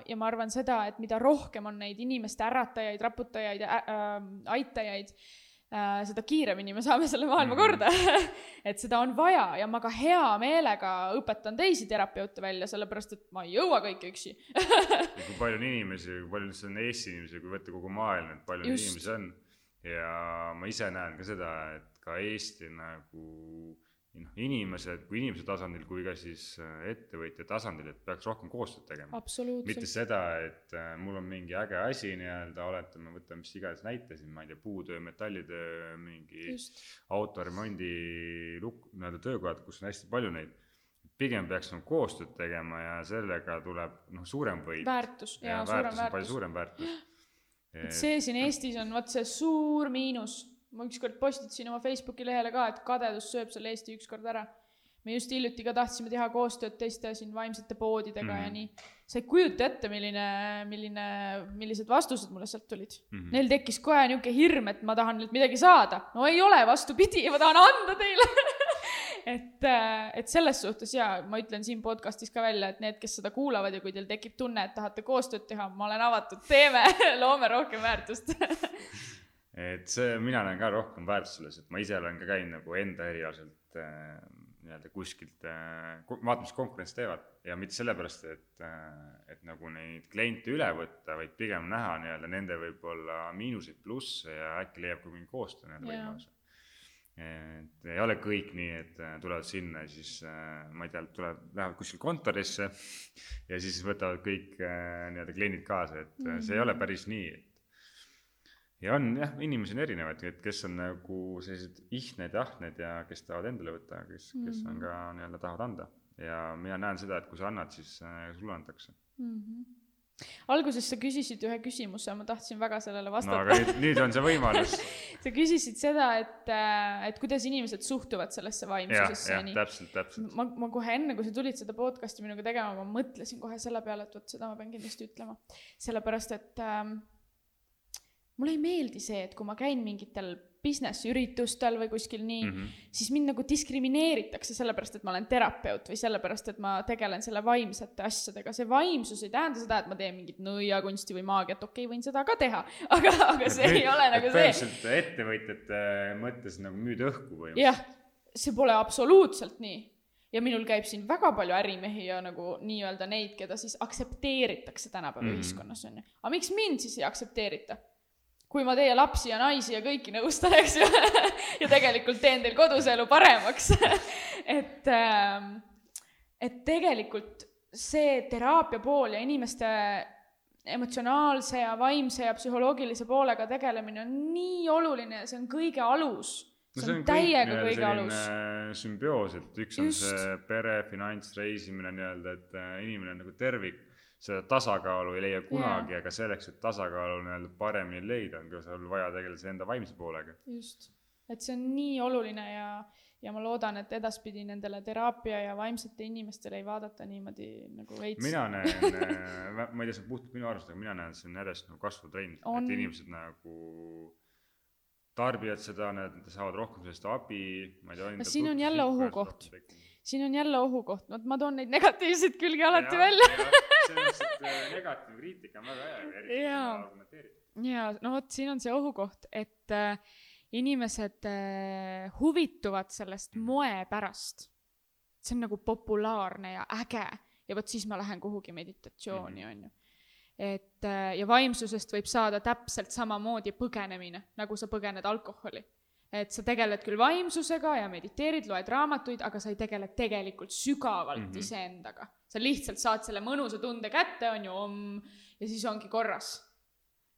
ja ma arvan seda, et mida rohkem on neid inimeste äratajaid, raputajaid ja äh, aitajaid äh,, seda kiiremini me saame selle maailma mhm. korda et seda on vaja ja ma ka hea meelega õpetan teisi terapeute välja, sellepärast et ma ei jõua kõike üksi
kui palju on inimesi, kui palju üldse on Eesti inimesi, kui võtta kogu maailm, et palju Just. inimesi on ja ma ise näen ka seda, et ka Eesti nagu noh, inimesed, kui inimese tasandil kui ka siis äh, ettevõtja tasandil, et peaks rohkem koostööd tegema. mitte seda, et äh, mul on mingi äge asi nii-öelda, oletame, võtame mis iganes näite siin, ma ei tea, puutöö, metallitöö, mingi autoremondi luk-, nii-öelda töökohad, kus on hästi palju neid. pigem peaks nagu koostööd tegema ja sellega tuleb noh, suurem võit.
väärtus
ja, ja suurem väärtus. palju suurem väärtus.
et see siin Eestis on vot see suur miinus ma ükskord postitasin oma Facebooki lehele ka, et kadedus sööb selle Eesti ükskord ära. me just hiljuti ka tahtsime teha koostööd teiste siin vaimsete poodidega mm -hmm. ja mhm. nii. sa ei kujuta ette, milline, milline, millised vastused mulle sealt tulid mm. -hmm. Neil tekkis kohe niisugune hirm, et ma tahan neilt midagi saada. no ei ole, vastupidi, ma tahan anda teile et, et selles suhtes jaa, ma ütlen siin podcast'is ka välja, et need, kes seda kuulavad ja kui teil tekib tunne, et tahate koostööd teha, ma olen avatud, teeme loome rohkem väärtust
et see, mina näen ka rohkem väärtust selles, et ma ise olen ka käinud nagu enda erialaselt äh, nii-öelda kuskilt äh,, vaatamas, mis konkurents teevad. Ja mitte sellepärast, et äh,, et nagu neid kliente üle võtta, vaid pigem näha nii-öelda nende võib-olla miinuseid, plusse ja äkki leiab ka mingi koostöö nii-öelda võimaluse et ei ole kõik nii, et äh, tulevad sinna ja siis äh, ma ei tea, tulevad, lähevad kuskile kontorisse ja siis võtavad kõik äh, nii-öelda kliendid kaasa, et mm -hmm. see ei ole päris nii, ja on jah, inimesi on erinevaid, et kes on nagu sellised ihned ja ahned ja kes tahavad endale võtta, kes mm, -hmm. kes on mhm. ka nii-öelda tahavad anda. ja mina näen seda, et kui sa annad, siis äh, sulle antakse mm.
-hmm alguses sa küsisid ühe küsimuse, ma tahtsin väga sellele vastata.
no aga nüüd, nüüd on see võimalus
sa küsisid seda, et, äh, et kuidas inimesed suhtuvad sellesse vaimsusesse
täpselt, täpselt.
ma, ma kohe enne, kui sa tulid seda podcast'i minuga tegema, ma mõtlesin kohe selle peale, et vot seda ma pean kindlasti ütlema. sellepärast, et ähm, mulle ei meeldi see, et kui ma käin mingitel business üritustel või kuskil nii mm, -hmm. siis mind nagu diskrimineeritakse sellepärast, et ma olen terapeut või sellepärast, et ma tegelen selle vaimsete asjadega. see vaimsus ei tähenda seda, et ma teen mingit nõiakunsti või maagiat, okei okay,, võin seda ka teha, aga, aga see et, ei ole nagu see.
põhimõtteliselt ettevõtjate mõttes nagu müüd õhku põhimõtteliselt.
jah, see pole absoluutselt nii ja minul käib siin väga palju ärimehi ja nagu nii-öelda neid, keda siis aktsepteeritakse tänapäeva mm -hmm. ühiskonnas, on ju. aga miks mind siis ei aktsepteerita? Kui ma teie lapsi ja naisi ja kõiki nõustan, eks ju ja tegelikult teen teil koduse elu paremaks et, ähm, et tegelikult see teraapia pool ja inimeste emotsionaalse ja vaimse ja psühholoogilise poolega tegelemine on nii oluline ja see on kõige alus.
no see on täiega kõik, kõige alus. sümbioos, et üks on Just. see pere, finants, reisimine nii-öelda, et äh, inimene on nagu tervik seda tasakaalu ei leia kunagi yeah., aga selleks, et tasakaalu nii-öelda paremini leida, on ka sul vaja tegeleda enda vaimse poolega.
just, et see on nii oluline ja, ja ma loodan, et edaspidi nendele teraapia ja vaimsete inimestele ei vaadata niimoodi nagu veits.
mina näen äh, ma ei tea, see on puhtalt minu arvamus, aga mina näen, see on järjest nagu kasvutrend, et inimesed nagu tarbivad seda, nad saavad rohkem sellest abi, ma ei tea.
siin on jälle ohukoht siin on jälle ohukoht, vot ma toon neid negatiivseid külgi alati ja, välja.
äh, negatiivne kriitika on väga hea, eriti kui on argumenteeritud.
ja no vot, siin on see ohukoht, et äh, inimesed äh, huvituvad sellest mhm. moe pärast. see on nagu populaarne ja äge ja vot siis ma lähen kuhugi meditatsiooni, mhm. on ju et äh, ja vaimsusest võib saada täpselt samamoodi põgenemine, nagu sa põgened alkoholi et sa tegeled küll vaimsusega ja mediteerid, loed raamatuid, aga sa ei tegele tegelikult sügavalt mm -hmm. iseendaga. sa lihtsalt saad selle mõnusa tunde kätte, on ju, ja siis ongi korras.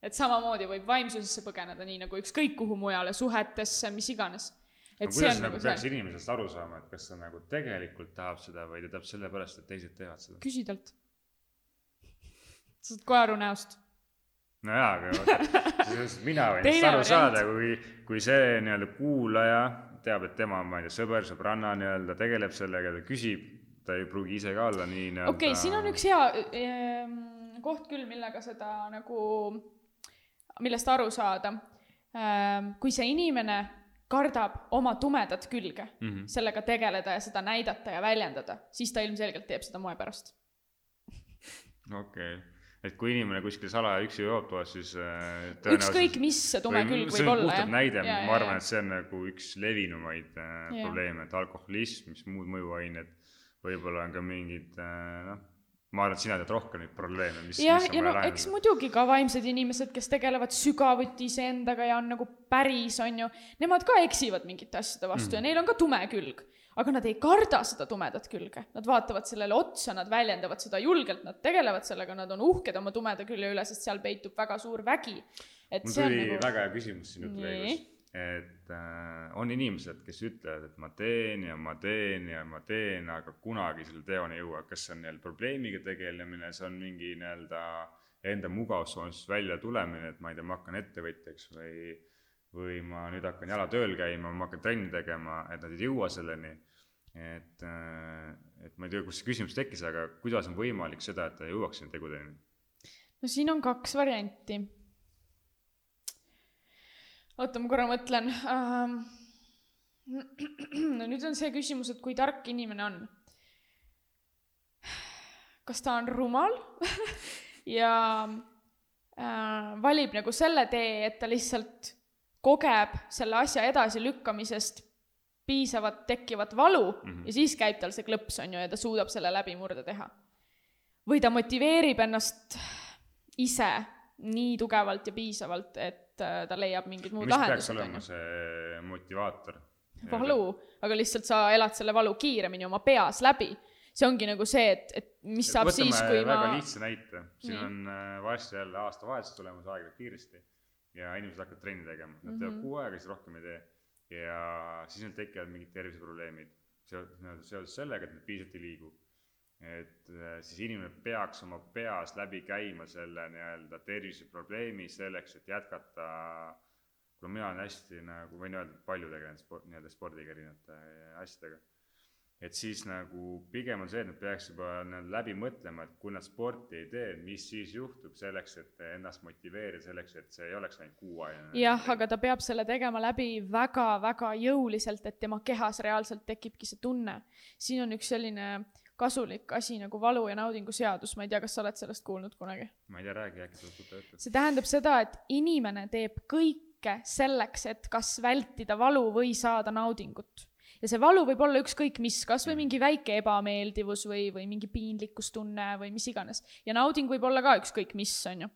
et samamoodi võib vaimsusesse põgeneda, nii nagu ükskõik kuhu mujale, suhetesse, mis iganes
et no, kuidas nagu peaks see... inimesest aru saama, et kas ta nagu tegelikult tahab seda või ta teeb sellepärast, et teised teevad seda?
küsi talt. sa saad kohe aru näost
nojaa, aga vaata, mina võin sellest aru saada, kui, kui see nii-öelda kuulaja teab, et tema, ma ei tea, sõber, sõbranna nii-öelda tegeleb sellega, ta küsib, ta ei pruugi ise ka olla nii nii-öelda
okei okay,, siin on üks hea äh, koht küll, millega seda nagu, millest aru saada äh,. kui see inimene kardab oma tumedat külge mm, -hmm. sellega tegeleda ja seda näidata ja väljendada, siis ta ilmselgelt teeb seda moe pärast.
okei okay et kui inimene kuskil salaja üksi joob toas, siis
äh, ükskõik, mis tume külg võib olla,
jah. näide, ma arvan, et see on nagu üks levinumaid äh, probleeme, et alkoholism, mis muud mõjuained, võib-olla on ka mingid äh, noh, ma arvan, et sina tead rohkem neid probleeme, mis
jah, ja no lahendada. eks muidugi ka vaimsed inimesed, kes tegelevad sügavuti iseendaga ja on nagu päris, on ju, nemad ka eksivad mingite asjade vastu mm. ja neil on ka tume külg aga nad ei karda seda tumedat külge, nad vaatavad sellele otsa, nad väljendavad seda julgelt, nad tegelevad sellega, nad on uhked oma tumeda külje üle, sest seal peitub väga suur vägi.
mul tuli nagu... väga hea küsimus siin jutu käigus, et äh, on inimesed, kes ütlevad, et ma teen ja ma teen ja ma teen, aga kunagi selle teoni ei jõua, kas see on nii-öelda probleemiga tegelemine, see on mingi nii-öelda enda mugavustsoonis välja tulemine, et ma ei tea, ma hakkan ettevõtjaks või või ma nüüd hakkan jala tööl käima, ma hakkan trenni tegema, et nad ei jõua selleni. et, äh, et ma ei tea, kust see küsimus tekkis, aga kuidas on võimalik seda, et jõuaks sinna tegudeni?
no siin on kaks varianti. oota, ma korra mõtlen um,. no nüüd on see küsimus, et kui tark inimene on. kas ta on rumal ja äh, valib nagu selle tee, et ta lihtsalt kogeb selle asja edasilükkamisest piisavat tekkivat valu mm -hmm. ja siis käib tal see klõps, on ju, ja ta suudab selle läbimurde teha. või ta motiveerib ennast ise nii tugevalt ja piisavalt, et äh, ta leiab mingid muud lahendused.
mis peaks olema see motivaator?
valu, aga lihtsalt sa elad selle valu kiiremini oma peas läbi. see ongi nagu see, et, et mis saab Võtame siis, kui
ma. väga lihtsa näite, siin Nii. on äh, varsti jälle aastavahetus tulemas, aeg läheb kiiresti ja inimesed hakkavad trenni tegema, nad mm -hmm. teevad kuu aega, siis rohkem ei tee. ja siis neil tekivad mingid terviseprobleemid seoses, seoses sellega, et nad piisavalt ei liigu. et äh, siis inimene peaks oma peas läbi käima selle nii-öelda terviseprobleemi selleks, et jätkata kuna mina olen hästi nagu, võin öelda, palju tegelenud sport, nii-öelda spordiga, erinevate asjadega et siis nagu pigem on see, et nad peaks juba nii-öelda läbi mõtlema, et kui nad sporti ei tee, mis siis juhtub selleks, et ennast motiveerida, selleks, et see ei oleks ainult kuuajane.
jah, aga ta peab selle tegema läbi väga-väga jõuliselt, et tema kehas reaalselt tekibki see tunne. siin on üks selline kasulik asi nagu valu ja naudingu seadus, ma ei tea, kas sa oled sellest kuulnud kunagi?
ma ei tea, räägi äkki sa tuttav ütled.
see tähendab seda, et inimene teeb kõike selleks, et kas vältida valu või saada naudingut ja see valu võib olla ükskõik mis, kasvõi mingi väike ebameeldivus või, või mingi piinlikkustunne või mis iganes. ja nauding võib olla ka ükskõik mis, on ju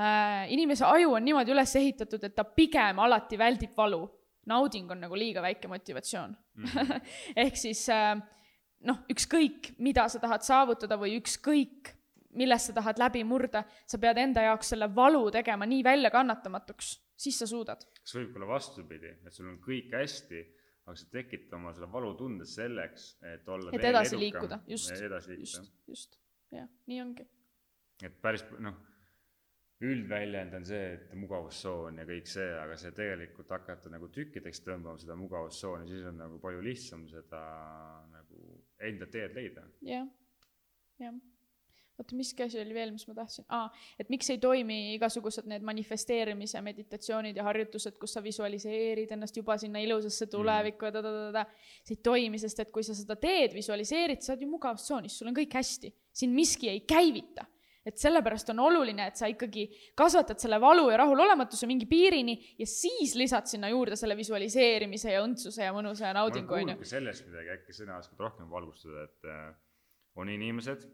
äh,. inimese aju on niimoodi üles ehitatud, et ta pigem alati väldib valu. nauding on nagu liiga väike motivatsioon mm. ehk siis äh, noh, ükskõik, mida sa tahad saavutada või ükskõik, millest sa tahad läbi murda, sa pead enda jaoks selle valu tegema nii väljakannatamatuks, siis sa suudad.
kas võib olla vastupidi, et sul on kõik hästi tekitad oma selle valutunde selleks, et olla
et edasi edukam, liikuda, just, just, just, jah, nii ongi.
et päris noh, üldväljend on see, et mugavustsoon ja kõik see, aga see tegelikult hakata nagu tükkideks tõmbama seda mugavustsooni, siis on nagu palju lihtsam seda nagu enda teed leida.
jah, jah oota, miski asi oli veel, mis ma tahtsin ah,, et miks ei toimi igasugused need manifesteerimise meditatsioonid ja harjutused, kus sa visualiseerid ennast juba sinna ilusasse mm. tulevikku ja ta-ta-ta-ta. see ei toimi, sest et kui sa seda teed, visualiseerid, sa oled ju mugavustsoonis, sul on kõik hästi. sind miski ei käivita et sellepärast on oluline, et sa ikkagi kasvatad selle valu ja rahulolematuse mingi piirini ja siis lisad sinna juurde selle visualiseerimise ja õndsuse ja mõnusa ja naudingu,
on ju. sellest midagi, äkki sina oskad rohkem valgustada, et äh, on inimesed,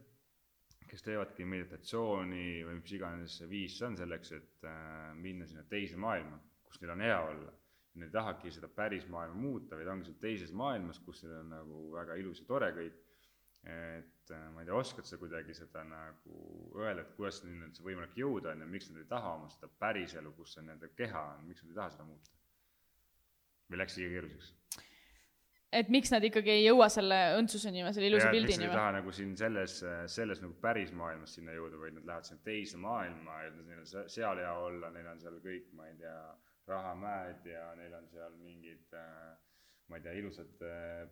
kes teevadki meditatsiooni või mis iganes see viis see on selleks, et äh, minna sinna teise maailma, kus neil on hea olla. Nad ei tahagi seda päris maailma muuta, vaid ongi seal teises maailmas, kus neil on nagu väga ilus ja tore kõik. et äh, ma ei tea, oskad sa kuidagi seda nagu öelda, et kuidas neil on see võimalik jõuda, on ju, miks nad ei taha oma seda päriselu, kus see nende keha on, miks nad ei taha seda muuta? või läks liiga keeruliseks?
Et miks nad ikkagi ei jõua selle õndsuseni või selle ilusa pildini
või?
või?
ei taha nagu siin selles, selles nagu päris maailmas sinna jõuda, vaid nad lähevad sinna teise maailma ja neil on seal hea olla, neil on seal kõik, ma ei tea, rahamäed ja neil on seal mingid ma ei tea, ilusad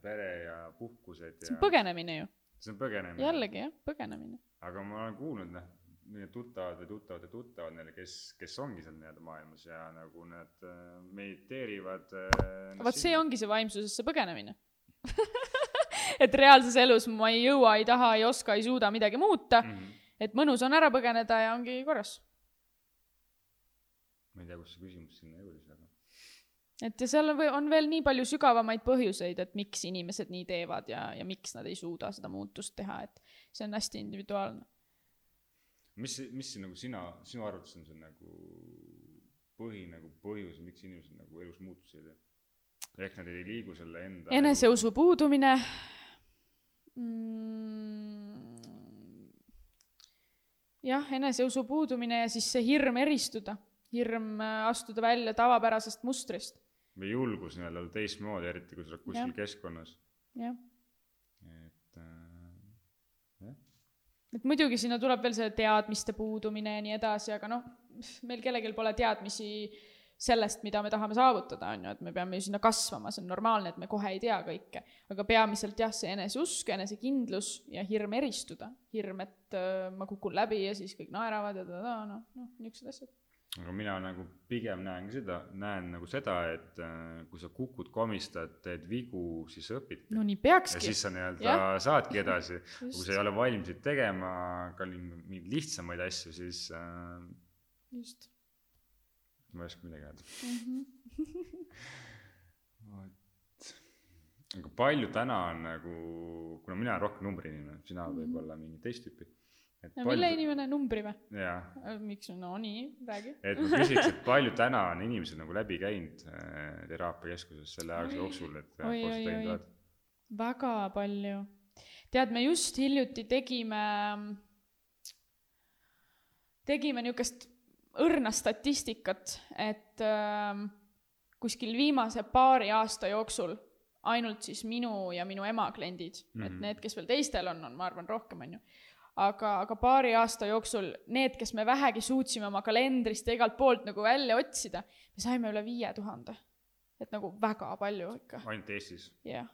pere ja puhkused ja
see on põgenemine ju.
see on põgenemine.
jällegi jah, põgenemine.
aga ma olen kuulnud, noh, minu tuttavad või tuttavate tuttavad neile, kes, kes ongi seal nii-öelda maailmas ja nagu nad äh, mediteerivad äh,.
vot see ongi see vaimsusesse põgenemine et reaalses elus ma ei jõua, ei taha, ei oska, ei suuda midagi muuta mm. -hmm. et mõnus on ära põgeneda ja ongi korras.
ma ei tea, kust see küsimus sinna jõudis, aga.
et ja seal on, on veel nii palju sügavamaid põhjuseid, et miks inimesed nii teevad ja, ja miks nad ei suuda seda muutust teha, et see on hästi individuaalne
mis, mis nagu sina, sinu arvates on see nagu põhi nagu põhjus, miks inimesed nagu elus muutusi ei tee? ehk nad ei liigu selle enda
eneseusu puudumine mm,. jah, eneseusu puudumine ja siis see hirm eristuda, hirm äh, astuda välja tavapärasest mustrist.
või julgus nii-öelda teistmoodi, eriti kui sa oled kuskil ja. keskkonnas.
jah
et
muidugi sinna tuleb veel see teadmiste puudumine ja nii edasi, aga noh, meil kellelgi pole teadmisi sellest, mida me tahame saavutada, on ju, et me peame ju sinna kasvama, see on normaalne, et me kohe ei tea kõike. aga peamiselt jah, see eneseusk, enesekindlus ja hirm eristuda. hirm, et äh, ma kukun läbi ja siis kõik naeravad ja ta-ta, noh, noh, niisugused asjad
aga mina nagu pigem näen seda, näen nagu seda, et äh, kui sa kukud, komistad, teed vigu, siis sa õpid.
no nii peakski.
ja siis sa nii-öelda saadki edasi. kui sa ei ole valmis tegema, ka mingeid lihtsamaid asju, siis äh,.
just.
ma ei oska midagi öelda mm. -hmm. vot. aga palju täna on nagu, kuna mina olen rohkem numbriinimene, sina mm -hmm. võib-olla mingi teist tüüpi
no palju... mille inimene, numbri või?
Äh,
miks, no nii, räägi.
et ma küsiks, et palju täna on inimesed nagu läbi käinud äh, teraapiakeskuses selle aja jooksul, et
oi, koos teinud oled? väga palju. tead, me just hiljuti tegime, tegime niisugust õrna statistikat, et äh, kuskil viimase paari aasta jooksul ainult siis minu ja minu ema kliendid mm, -hmm. et mhm. need, kes veel teistel on, on, ma arvan, rohkem, on ju aga, aga paari aasta jooksul need, kes me vähegi suutsime oma kalendrist ja igalt poolt nagu välja otsida, me saime üle viie tuhande. et nagu väga palju ikka.
ainult Eestis?
jah.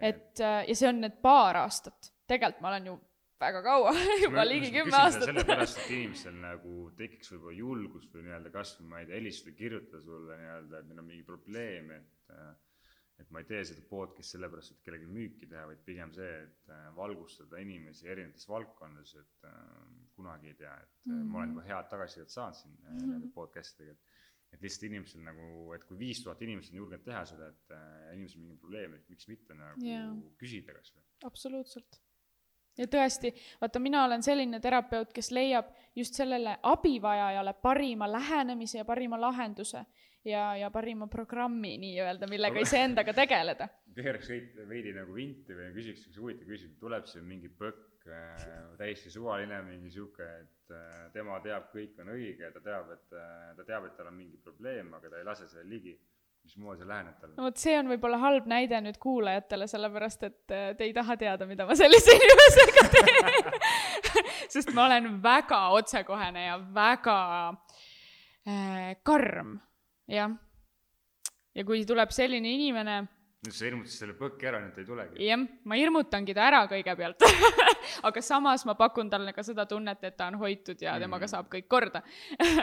et äh, ja see on need paar aastat, tegelikult ma olen ju väga kaua juba ligi kümme aastat.
sellepärast, et inimestel nagu tekiks võib-olla julgust või nii-öelda kasvõi, ma ei tea, helistada, kirjutada sulle nii-öelda, et neil on mingi probleem, et äh, et ma ei tee seda podcast'i sellepärast, et kellelegi müüki teha, vaid pigem see, et äh, valgustada inimesi erinevates valdkondades, et äh, kunagi ei tea, et mm -hmm. ma olen juba head tagasisidet saanud siin mm -hmm. nende podcast idega, et et lihtsalt inimestel nagu, et kui viis tuhat inimest on julgenud teha seda, et äh, inimesel mingi probleem, et miks mitte nagu yeah. küsida kas või.
absoluutselt. ja tõesti, vaata, mina olen selline terapeut, kes leiab just sellele abivajajale parima lähenemise ja parima lahenduse ja, ja parima programmi nii-öelda, millega iseendaga tegeleda.
keeraks veidi nagu vinti või küsiks üks huvitav küsimus, tuleb siin mingi põkk äh,, täiesti suvaline, mingi sihuke, et äh, tema teab, kõik on õige, ta teab, et äh, ta teab, et tal on mingi probleem, aga ta ei lase sellele ligi mismoodi sa lähened talle?
no vot, see on võib-olla halb näide nüüd kuulajatele, sellepärast et äh, te ei taha teada, mida ma sellise inimesega teen sest ma olen väga otsekohene ja väga äh, karm jah. ja kui tuleb selline inimene
nüüd sa hirmutasid selle põkke ära, nüüd ta ei tulegi.
jah, ma hirmutangi ta ära kõigepealt aga samas ma pakun talle ka seda tunnet, et ta on hoitud ja temaga mm. saab kõik korda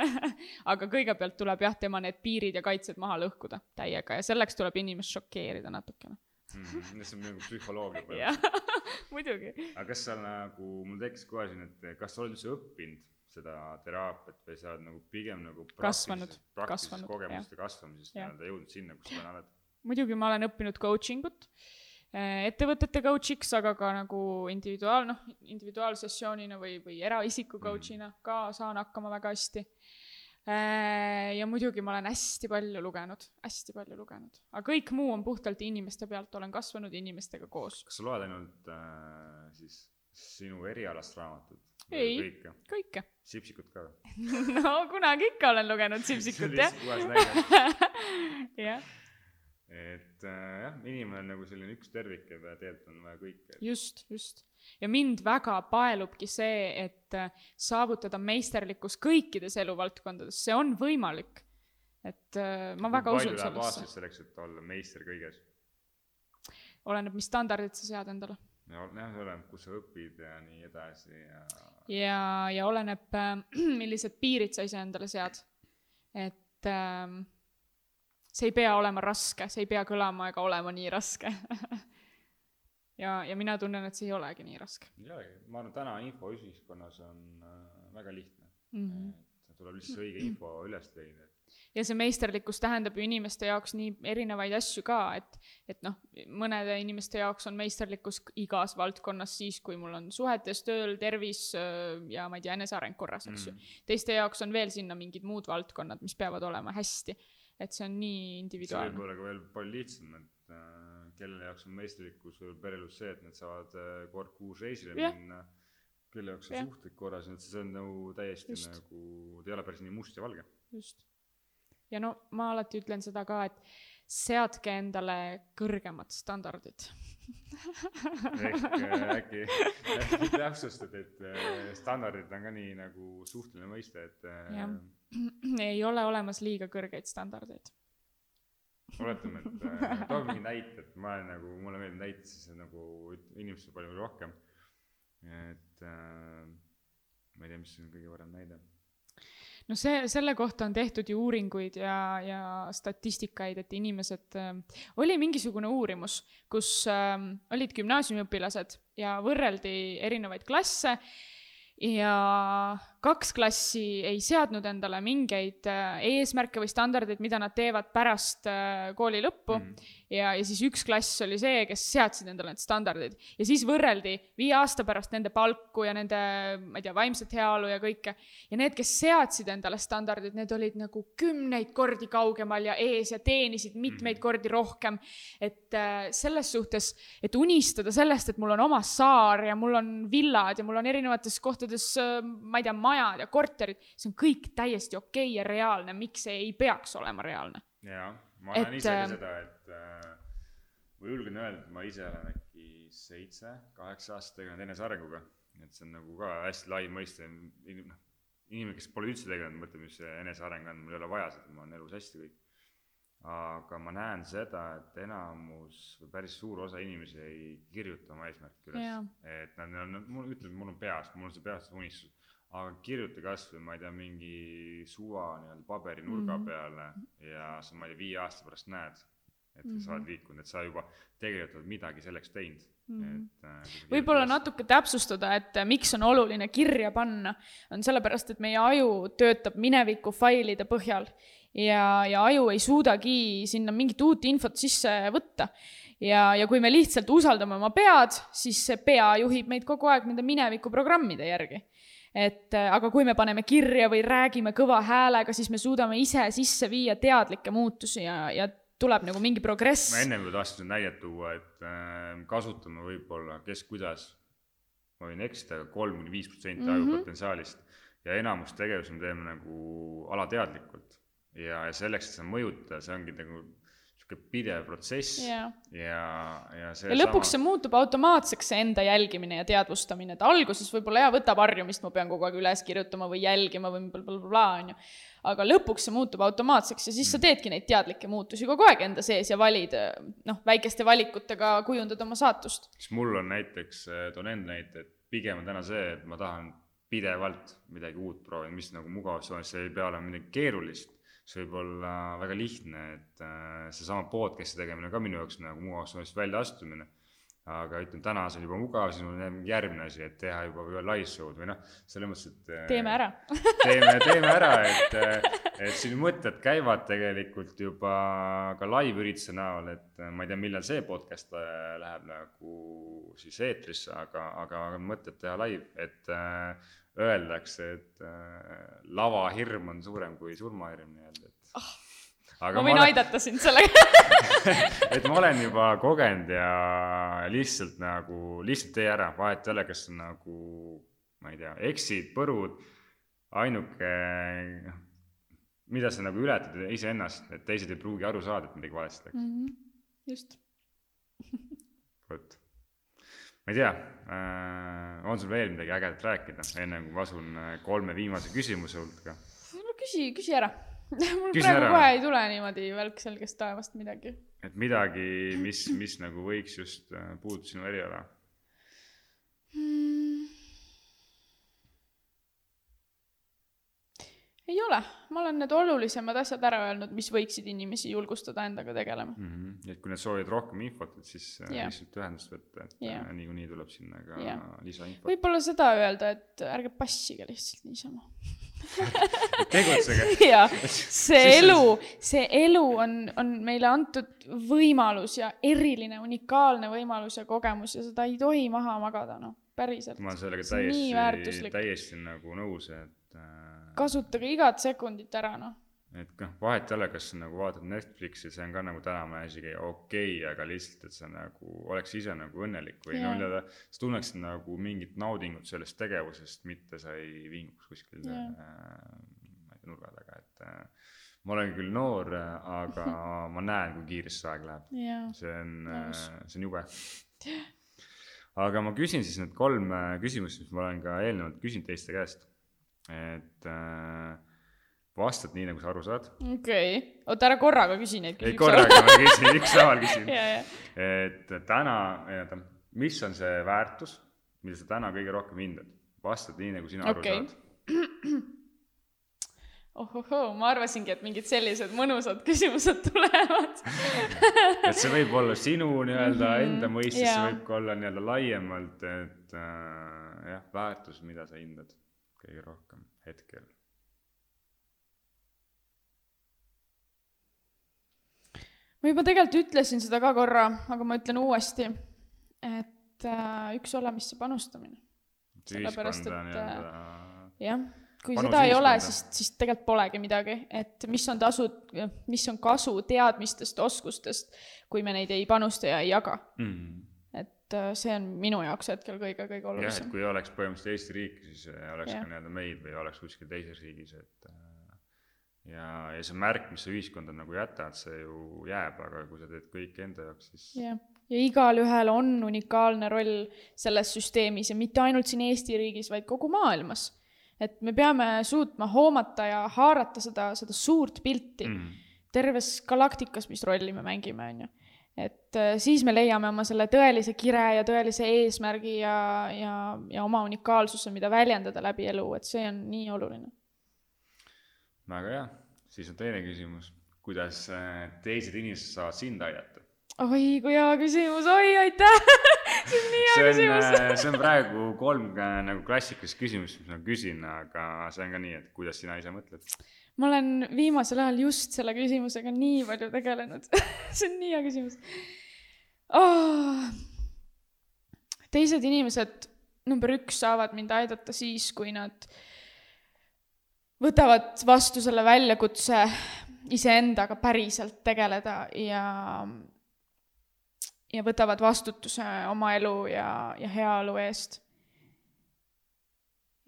aga kõigepealt tuleb jah, tema need piirid ja kaitsed maha lõhkuda täiega ja selleks tuleb inimest šokeerida natukene
mm,. see on nagu psühholoogia
põhimõtteliselt muidugi.
aga kas sa nagu, mul tekkis kohe siin, et kas sa oled üldse õppinud seda teraapiat või sa oled nagu pigem nagu
kasvanud,
kasvanud, kogemuste kasvamisest nii-öelda jõudnud sinna, kus sa oled?
muidugi ma olen õppinud coaching ut eh, ettevõtete coach'iks, aga ka nagu individuaal, noh, individuaalsessioonina või, või eraisiku mhm. coach'ina mm. ka saan hakkama väga hästi. Äh, ja muidugi ma olen hästi palju lugenud, hästi palju lugenud, aga kõik muu on puhtalt inimeste pealt, olen kasvanud inimestega koos.
kas sa loed ainult äh, siis sinu erialast raamatut?
Ei, kõike, kõike..
Sipsikut ka
no kunagi ikka olen lugenud Sipsikut jah.
jah et äh, jah, inimene on nagu selline üks tervik ja tegelikult on vaja kõike.
just, just. ja mind väga paelubki see, et äh, saavutada meisterlikkus kõikides eluvaldkondades, see on võimalik. et äh, ma väga usun sellesse. palju läheb
aastas selleks, et olla meister kõiges?
oleneb, mis standardid sa sead endale.
jah, oleneb, kus sa õpid ja nii edasi ja.
Ja, ja oleneb, äh, millised piirid sa iseendale sead. et äh, see ei pea olema raske, see ei pea kõlama ega olema nii raske ja, ja mina tunnen, et see ei olegi nii raske.
ei olegi, ma arvan, täna infoühiskonnas on äh, väga lihtne mm. -hmm. et tuleb lihtsalt õige info üles leida
ja see meisterlikkus tähendab ju inimeste jaoks nii erinevaid asju ka, et, et noh, mõnede inimeste jaoks on meisterlikkus igas valdkonnas siis, kui mul on suhetes, tööl, tervis ja ma ei tea, eneseareng korras, eks ju mm. teiste jaoks on veel sinna mingid muud valdkonnad, mis peavad olema hästi et see on nii individuaalne.
see võib olla ka veel palju lihtsam, et äh, kelle jaoks on meisterlikkus võib pereelus see, et nad saavad äh, kord kuus reisile yeah. minna, kelle jaoks on suhted korras, et see on nagu täiesti Just. nagu, ta ei ole päris nii must ja valge.
just. Ja no ma alati ütlen seda ka, et seadke endale kõrgemad standardid
ehk äh, äkki, täpsustad, et äh, standardid on ka nii nagu suhteline mõiste, et
äh, ei ole olemas liiga kõrgeid standardeid.
oletame, et äh, too mingi näite, et ma olen nagu, mulle meeldib näiteid, siis nagu inimestel palju rohkem. et äh, ma ei tea, mis on kõige parem näide
no see, selle kohta on tehtud ju uuringuid ja, ja statistikaid, et inimesed äh,, oli mingisugune uurimus, kus äh, olid gümnaasiumiõpilased ja võrreldi erinevaid klasse ja kaks klassi ei seadnud endale mingeid äh, eesmärke või standardeid, mida nad teevad pärast äh, kooli lõppu mm. Ja, ja siis üks klass oli see, kes seadsid endale need standardid ja siis võrreldi viie aasta pärast nende palku ja nende, ma ei tea, vaimset heaolu ja kõike. ja need, kes seadsid endale standardid, need olid nagu kümneid kordi kaugemal ja ees ja teenisid mitmeid mm. kordi rohkem. et äh, selles suhtes, et unistada sellest, et mul on oma saar ja mul on villad ja mul on erinevates kohtades, ma ei tea, majad ja korterid, see on kõik täiesti okei okay ja reaalne, miks see ei peaks olema reaalne?
jaa, ma näen ise ka äh, seda, et äh, ma julgen öelda, et ma ise olen äkki seitse, kaheksa aastat tegelenud enesearenguga, et see on nagu ka hästi lai mõiste, noh, inimene, kes pole üldse tegelenud, mõtleb, mis see eneseareng on, mul ei ole vaja seda, mul on elus hästi kõik. aga ma näen seda, et enamus või päris suur osa inimesi ei kirjuta oma eesmärki üles, et nad on, mul ütleb, mul on peas, mul on see peas unistus aga kirjuta kasvõi, ma ei tea, mingi suva nii-öelda paberinurga mm -hmm. peale ja sa, ma ei tea, viie aasta pärast näed, et mm -hmm. sa oled liikunud, et sa juba tegelikult oled midagi selleks teinud mm. -hmm. et
äh, võib-olla natuke täpsustada, et äh, miks on oluline kirja panna, on sellepärast, et meie aju töötab mineviku failide põhjal ja, ja aju ei suudagi sinna mingit uut infot sisse võtta ja, ja kui me lihtsalt usaldame oma pead, siis see pea juhib meid kogu aeg nende minevikuprogrammide järgi et äh, aga kui me paneme kirja või räägime kõva häälega, siis me suudame ise sisse viia teadlikke muutusi ja, ja tuleb nagu mingi progress.
ma ennem ju tahtsin näidet tuua, et äh, kasutame võib-olla, kes kuidas, ma võin eksida, aga kolm kuni viis protsenti mhm. ajupotentsiaalist ja enamus tegevusi me teeme nagu alateadlikult. ja, ja selleks, et seda mõjutada, see ongi nagu niisugune pidev protsess yeah. ja, ja see
ja lõpuks sama... see muutub automaatseks, see enda jälgimine ja teadvustamine, et alguses võib-olla jaa, võtab harjumist, ma pean kogu aeg üles kirjutama või jälgima või blablabla, on ju. aga lõpuks see muutub automaatseks ja siis sa mm. teedki neid teadlikke muutusi kogu aeg enda sees ja valid, noh, väikeste valikutega kujundad oma saatust.
siis mul on näiteks, toon enda näite, et pigem on täna see, et ma tahan pidevalt midagi uut proovida, mis nagu mugavustsoonis, see ei pea olema midagi keerulist see võib olla väga lihtne, et äh, seesama podcast'i tegemine ka minu jaoks nagu mugavustsoonist väljaastumine. aga ütleme, täna see on juba mugav, siis mul on järgmine asi, et teha juba võib-olla live show'd või noh, selles mõttes, et.
teeme ära
teeme, teeme ära, et, et siin mõtted käivad tegelikult juba ka live ürituse näol, et ma ei tea, millal see podcast äh, läheb nagu siis eetrisse, aga, aga mõtted teha live, et äh, öeldakse, et äh, lavahirm on suurem kui surmahirm nii-öelda, et oh
aga ma võin ma olen... aidata sind sellega
et ma olen juba kogenud ja lihtsalt nagu, lihtsalt tee ära, vahet ei ole, kas nagu, ma ei tea, eksid, põrud, ainuke, noh, mida sa nagu ületad iseennast, et teised ei pruugi aru saada, et midagi valesti läks mm.
-hmm. just
vot ma ei tea äh,, on sul veel midagi ägedat rääkida, enne kui ma asun äh, kolme viimase küsimuse hulka?
no küsi, küsi ära mul Küsin praegu ära. kohe ei tule niimoodi välk selgest taevast midagi.
et midagi, mis, mis nagu võiks just äh, puudutada sinu eriala
hmm.? Ei ole, ma olen need olulisemad asjad ära öelnud, mis võiksid inimesi julgustada endaga tegelema
mm. -hmm. et kui nad soovivad rohkem infot, et siis yeah. Äh, lihtsalt ühendust võtta, et yeah. Äh, niikuinii tuleb sinna ka yeah. lisainfot.
võib-olla seda öelda, et ärge passige lihtsalt niisama
tegutsege.
jah, see elu, see elu on, on meile antud võimalus ja eriline, unikaalne võimalus ja kogemus ja seda ei tohi maha magada, noh, päriselt.
ma olen sellega täiesti, täiesti nagu nõus, et
äh.... kasutage igat sekundit ära, noh.
Et noh, vahet ei ole, kas sa nagu vaatad Netflixi, see on ka nagu tänapäeval isegi okei okay,, aga lihtsalt, et sa nagu oleks ise nagu õnnelik või yeah. no nii-öelda sa tunneksid nagu mingit naudingut sellest tegevusest, mitte sa ei vinguks kuskil yeah. äh, ma ei tea, nurga taga, et äh, ma olen küll noor, aga ma näen, kui kiiresti see aeg läheb.
Yeah..
see on äh,, see on jube. Aga ma küsin siis need kolm äh, küsimust, mis ma olen ka eelnevalt küsinud teiste käest, et äh, vastad nii, nagu sa aru saad.
okei okay., oota ära korraga küsi neid
küsimusi. ei, korraga ma küsin, ükshaaval küsin et täna, oota, mis on see väärtus, mida sa täna kõige rohkem hindad? vastad nii, nagu sina okay. aru saad.
ohohoo, ma arvasingi, et mingid sellised mõnusad küsimused tulevad
et see võib olla sinu nii-öelda mm -hmm. enda mõistes yeah., see võib ka olla nii-öelda laiemalt, et äh, jah, väärtus, mida sa hindad kõige rohkem. Hetkel.
Ma juba tegelikult ütlesin seda ka korra, aga ma ütlen uuesti, et äh, üks ole, mis see panustamine. sellepärast, et äh, jah, kui seda ei ole, siis, siis tegelikult polegi midagi, et mis on tasu, mis on kasu teadmistest, oskustest, kui me neid ei panusta ja ei jaga. Mm. -hmm et äh, see on minu jaoks hetkel kõige, kõige olulisem. jah,
et kui oleks põhimõtteliselt Eesti riik, siis oleks ja. ka nii-öelda meid või oleks kuskil teises riigis, et äh, ja, ja see märk, mis sa ühiskonda nagu jätad, see ju jääb, aga kui sa teed kõike enda jaoks, siis.
jah, ja igalühel on unikaalne roll selles süsteemis ja mitte ainult siin Eesti riigis, vaid kogu maailmas. et me peame suutma hoomata ja haarata seda, seda suurt pilti mm. terves galaktikas, mis rolli me mängime, on ju et äh, siis me leiame oma selle tõelise kire ja tõelise eesmärgi ja, ja, ja oma unikaalsuse, mida väljendada läbi elu, et see on nii oluline.
Väga hea, siis on teine küsimus, kuidas äh, teised inimesed saavad sind aidata?
oi, kui hea küsimus, oi, aitäh! See on nii hea küsimus.
äh, see on praegu kolm nagu klassikalist küsimust, mis ma küsin, aga see on ka nii, et kuidas sina ise mõtled?
Ma olen viimasel ajal just selle küsimusega nii palju tegelenud see on nii hea küsimus oh.. teised inimesed, number üks, saavad mind aidata siis, kui nad võtavad vastu selle väljakutse iseendaga päriselt tegeleda ja, ja võtavad vastutuse oma elu ja, ja heaolu eest.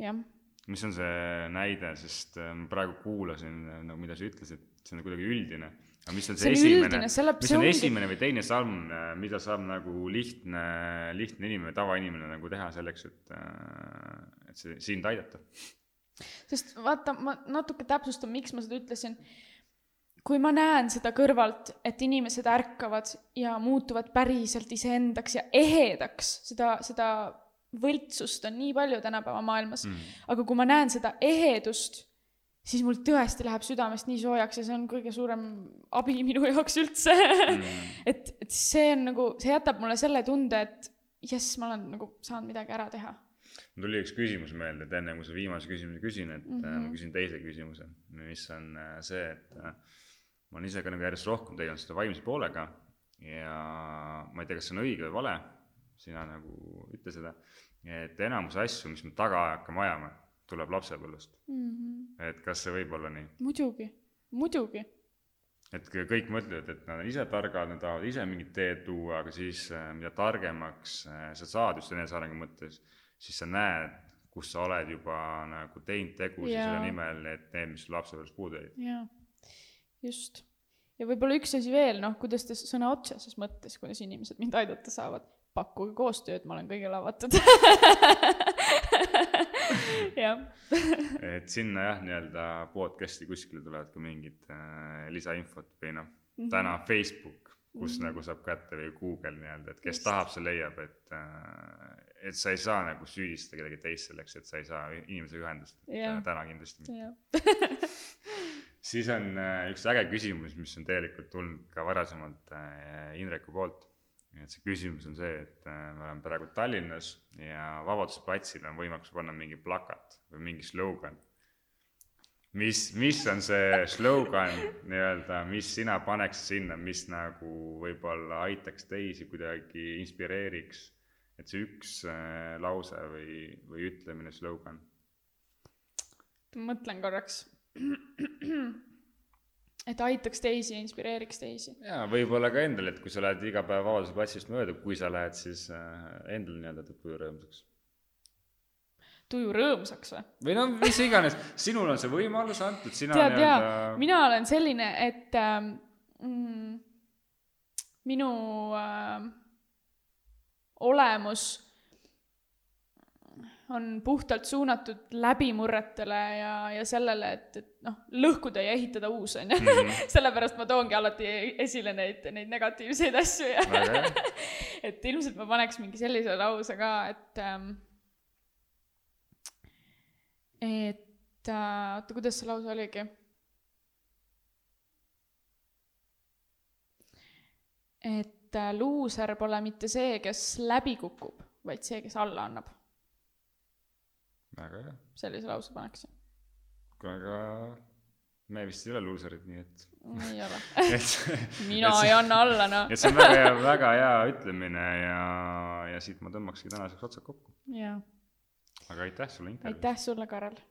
jah.
Mis on see näide, sest äh, ma praegu kuulasin, äh, no mida sa ütlesid, see on kuidagi üldine, aga mis on see, see esimene, mis on ongi... esimene või teine samm, äh, mida saab nagu lihtne, lihtne inimene, tavainimene nagu teha selleks, et, et see sind aidata?
sest vaata, ma natuke täpsustan, miks ma seda ütlesin. kui ma näen seda kõrvalt, et inimesed ärkavad ja muutuvad päriselt iseendaks ja ehedaks, seda, seda võltsust on nii palju tänapäeva maailmas mm., aga kui ma näen seda ehedust, siis mul tõesti läheb südamest nii soojaks ja see on kõige suurem abi minu jaoks üldse mm. et, et see on nagu, see jätab mulle selle tunde, et jess, ma olen nagu saanud midagi ära teha.
mul tuli üks küsimus meelde, et enne kui sa viimase küsimuse küsin, et mm -hmm. ma küsin teise küsimuse, mis on äh, see, et äh, ma olen ise ka nagu järjest rohkem tegelenud selle vaimse poolega ja ma ei tea, kas see on õige või vale, sina nagu ütle seda, et enamus asju, mis me taga hakkame ajama tuleb lapsepõlvest mm. -hmm. et kas see võib olla nii?
muidugi, muidugi.
et kõik mõtlevad, et nad on ise targad, nad tahavad ise mingit teed tuua, aga siis äh, mida targemaks äh, sa saad just enesearengu mõttes, siis sa näed, kus sa oled juba nagu teinud tegusid selle nimel, et need, mis sul lapsepõlves puudu jäid.
jaa, just. ja võib-olla üks asi veel, noh, kuidas te sõna otseses mõttes, kuidas inimesed mind aidata saavad, pakkuge koostööd, ma olen kõigile avatud jah
et sinna jah, nii-öelda podcast'i kuskile tulevad ka mingid äh, lisainfot või noh mm -hmm., täna Facebook, kus mm -hmm. nagu saab kätte või Google nii-öelda, et kes Just. tahab, see leiab, et äh,, et sa ei saa nagu süüdistada kedagi teist selleks, et sa ei saa inimesega ühendust, yeah. äh, täna kindlasti mitte siis on äh, üks äge küsimus, mis on tegelikult tulnud ka varasemalt äh, Indreku poolt et see küsimus on see, et äh, me oleme praegu Tallinnas ja Vabaduse platsil on võimalik panna mingi plakat või mingi slogan. mis, mis on see slogan nii-öelda, mis sina paneks sinna, mis nagu võib-olla aitaks teisi kuidagi, inspireeriks, et see üks äh, lause või, või ütlemine, slogan?
mõtlen korraks et aitaks teisi ja inspireeriks teisi.
jaa, võib-olla ka endal, et kui sa lähed iga päev Vabaduse platsist mööda, kui sa lähed, siis äh, endal nii-öelda teeb tuju rõõmsaks.
tuju rõõmsaks või?
või no mis iganes, sinul on see võimalus antud, sina
tead jaa, mina olen selline, et ähm, mm, minu äh, olemus on puhtalt suunatud läbimurretele ja, ja sellele, et, et noh, lõhkuda ja ehitada uus, on ju. Mhm. sellepärast ma toongi alati esile neid, neid negatiivseid asju ja et ilmselt ma paneks mingi sellise lause ka, et ähm, et äh, oota, kuidas see lause oligi? et äh, luuser pole mitte see, kes läbi kukub, vaid see, kes alla annab
väga hea.
sellise lause paneksin.
aga me vist ei ole luuserid, nii et.
ei ole mina et, ei anna alla, noh.
et see on väga hea, väga hea ütlemine ja, ja siit ma tõmbakski tänaseks otsad kokku.
jaa.
aga aitäh sulle intervjuust.
aitäh sulle, Karel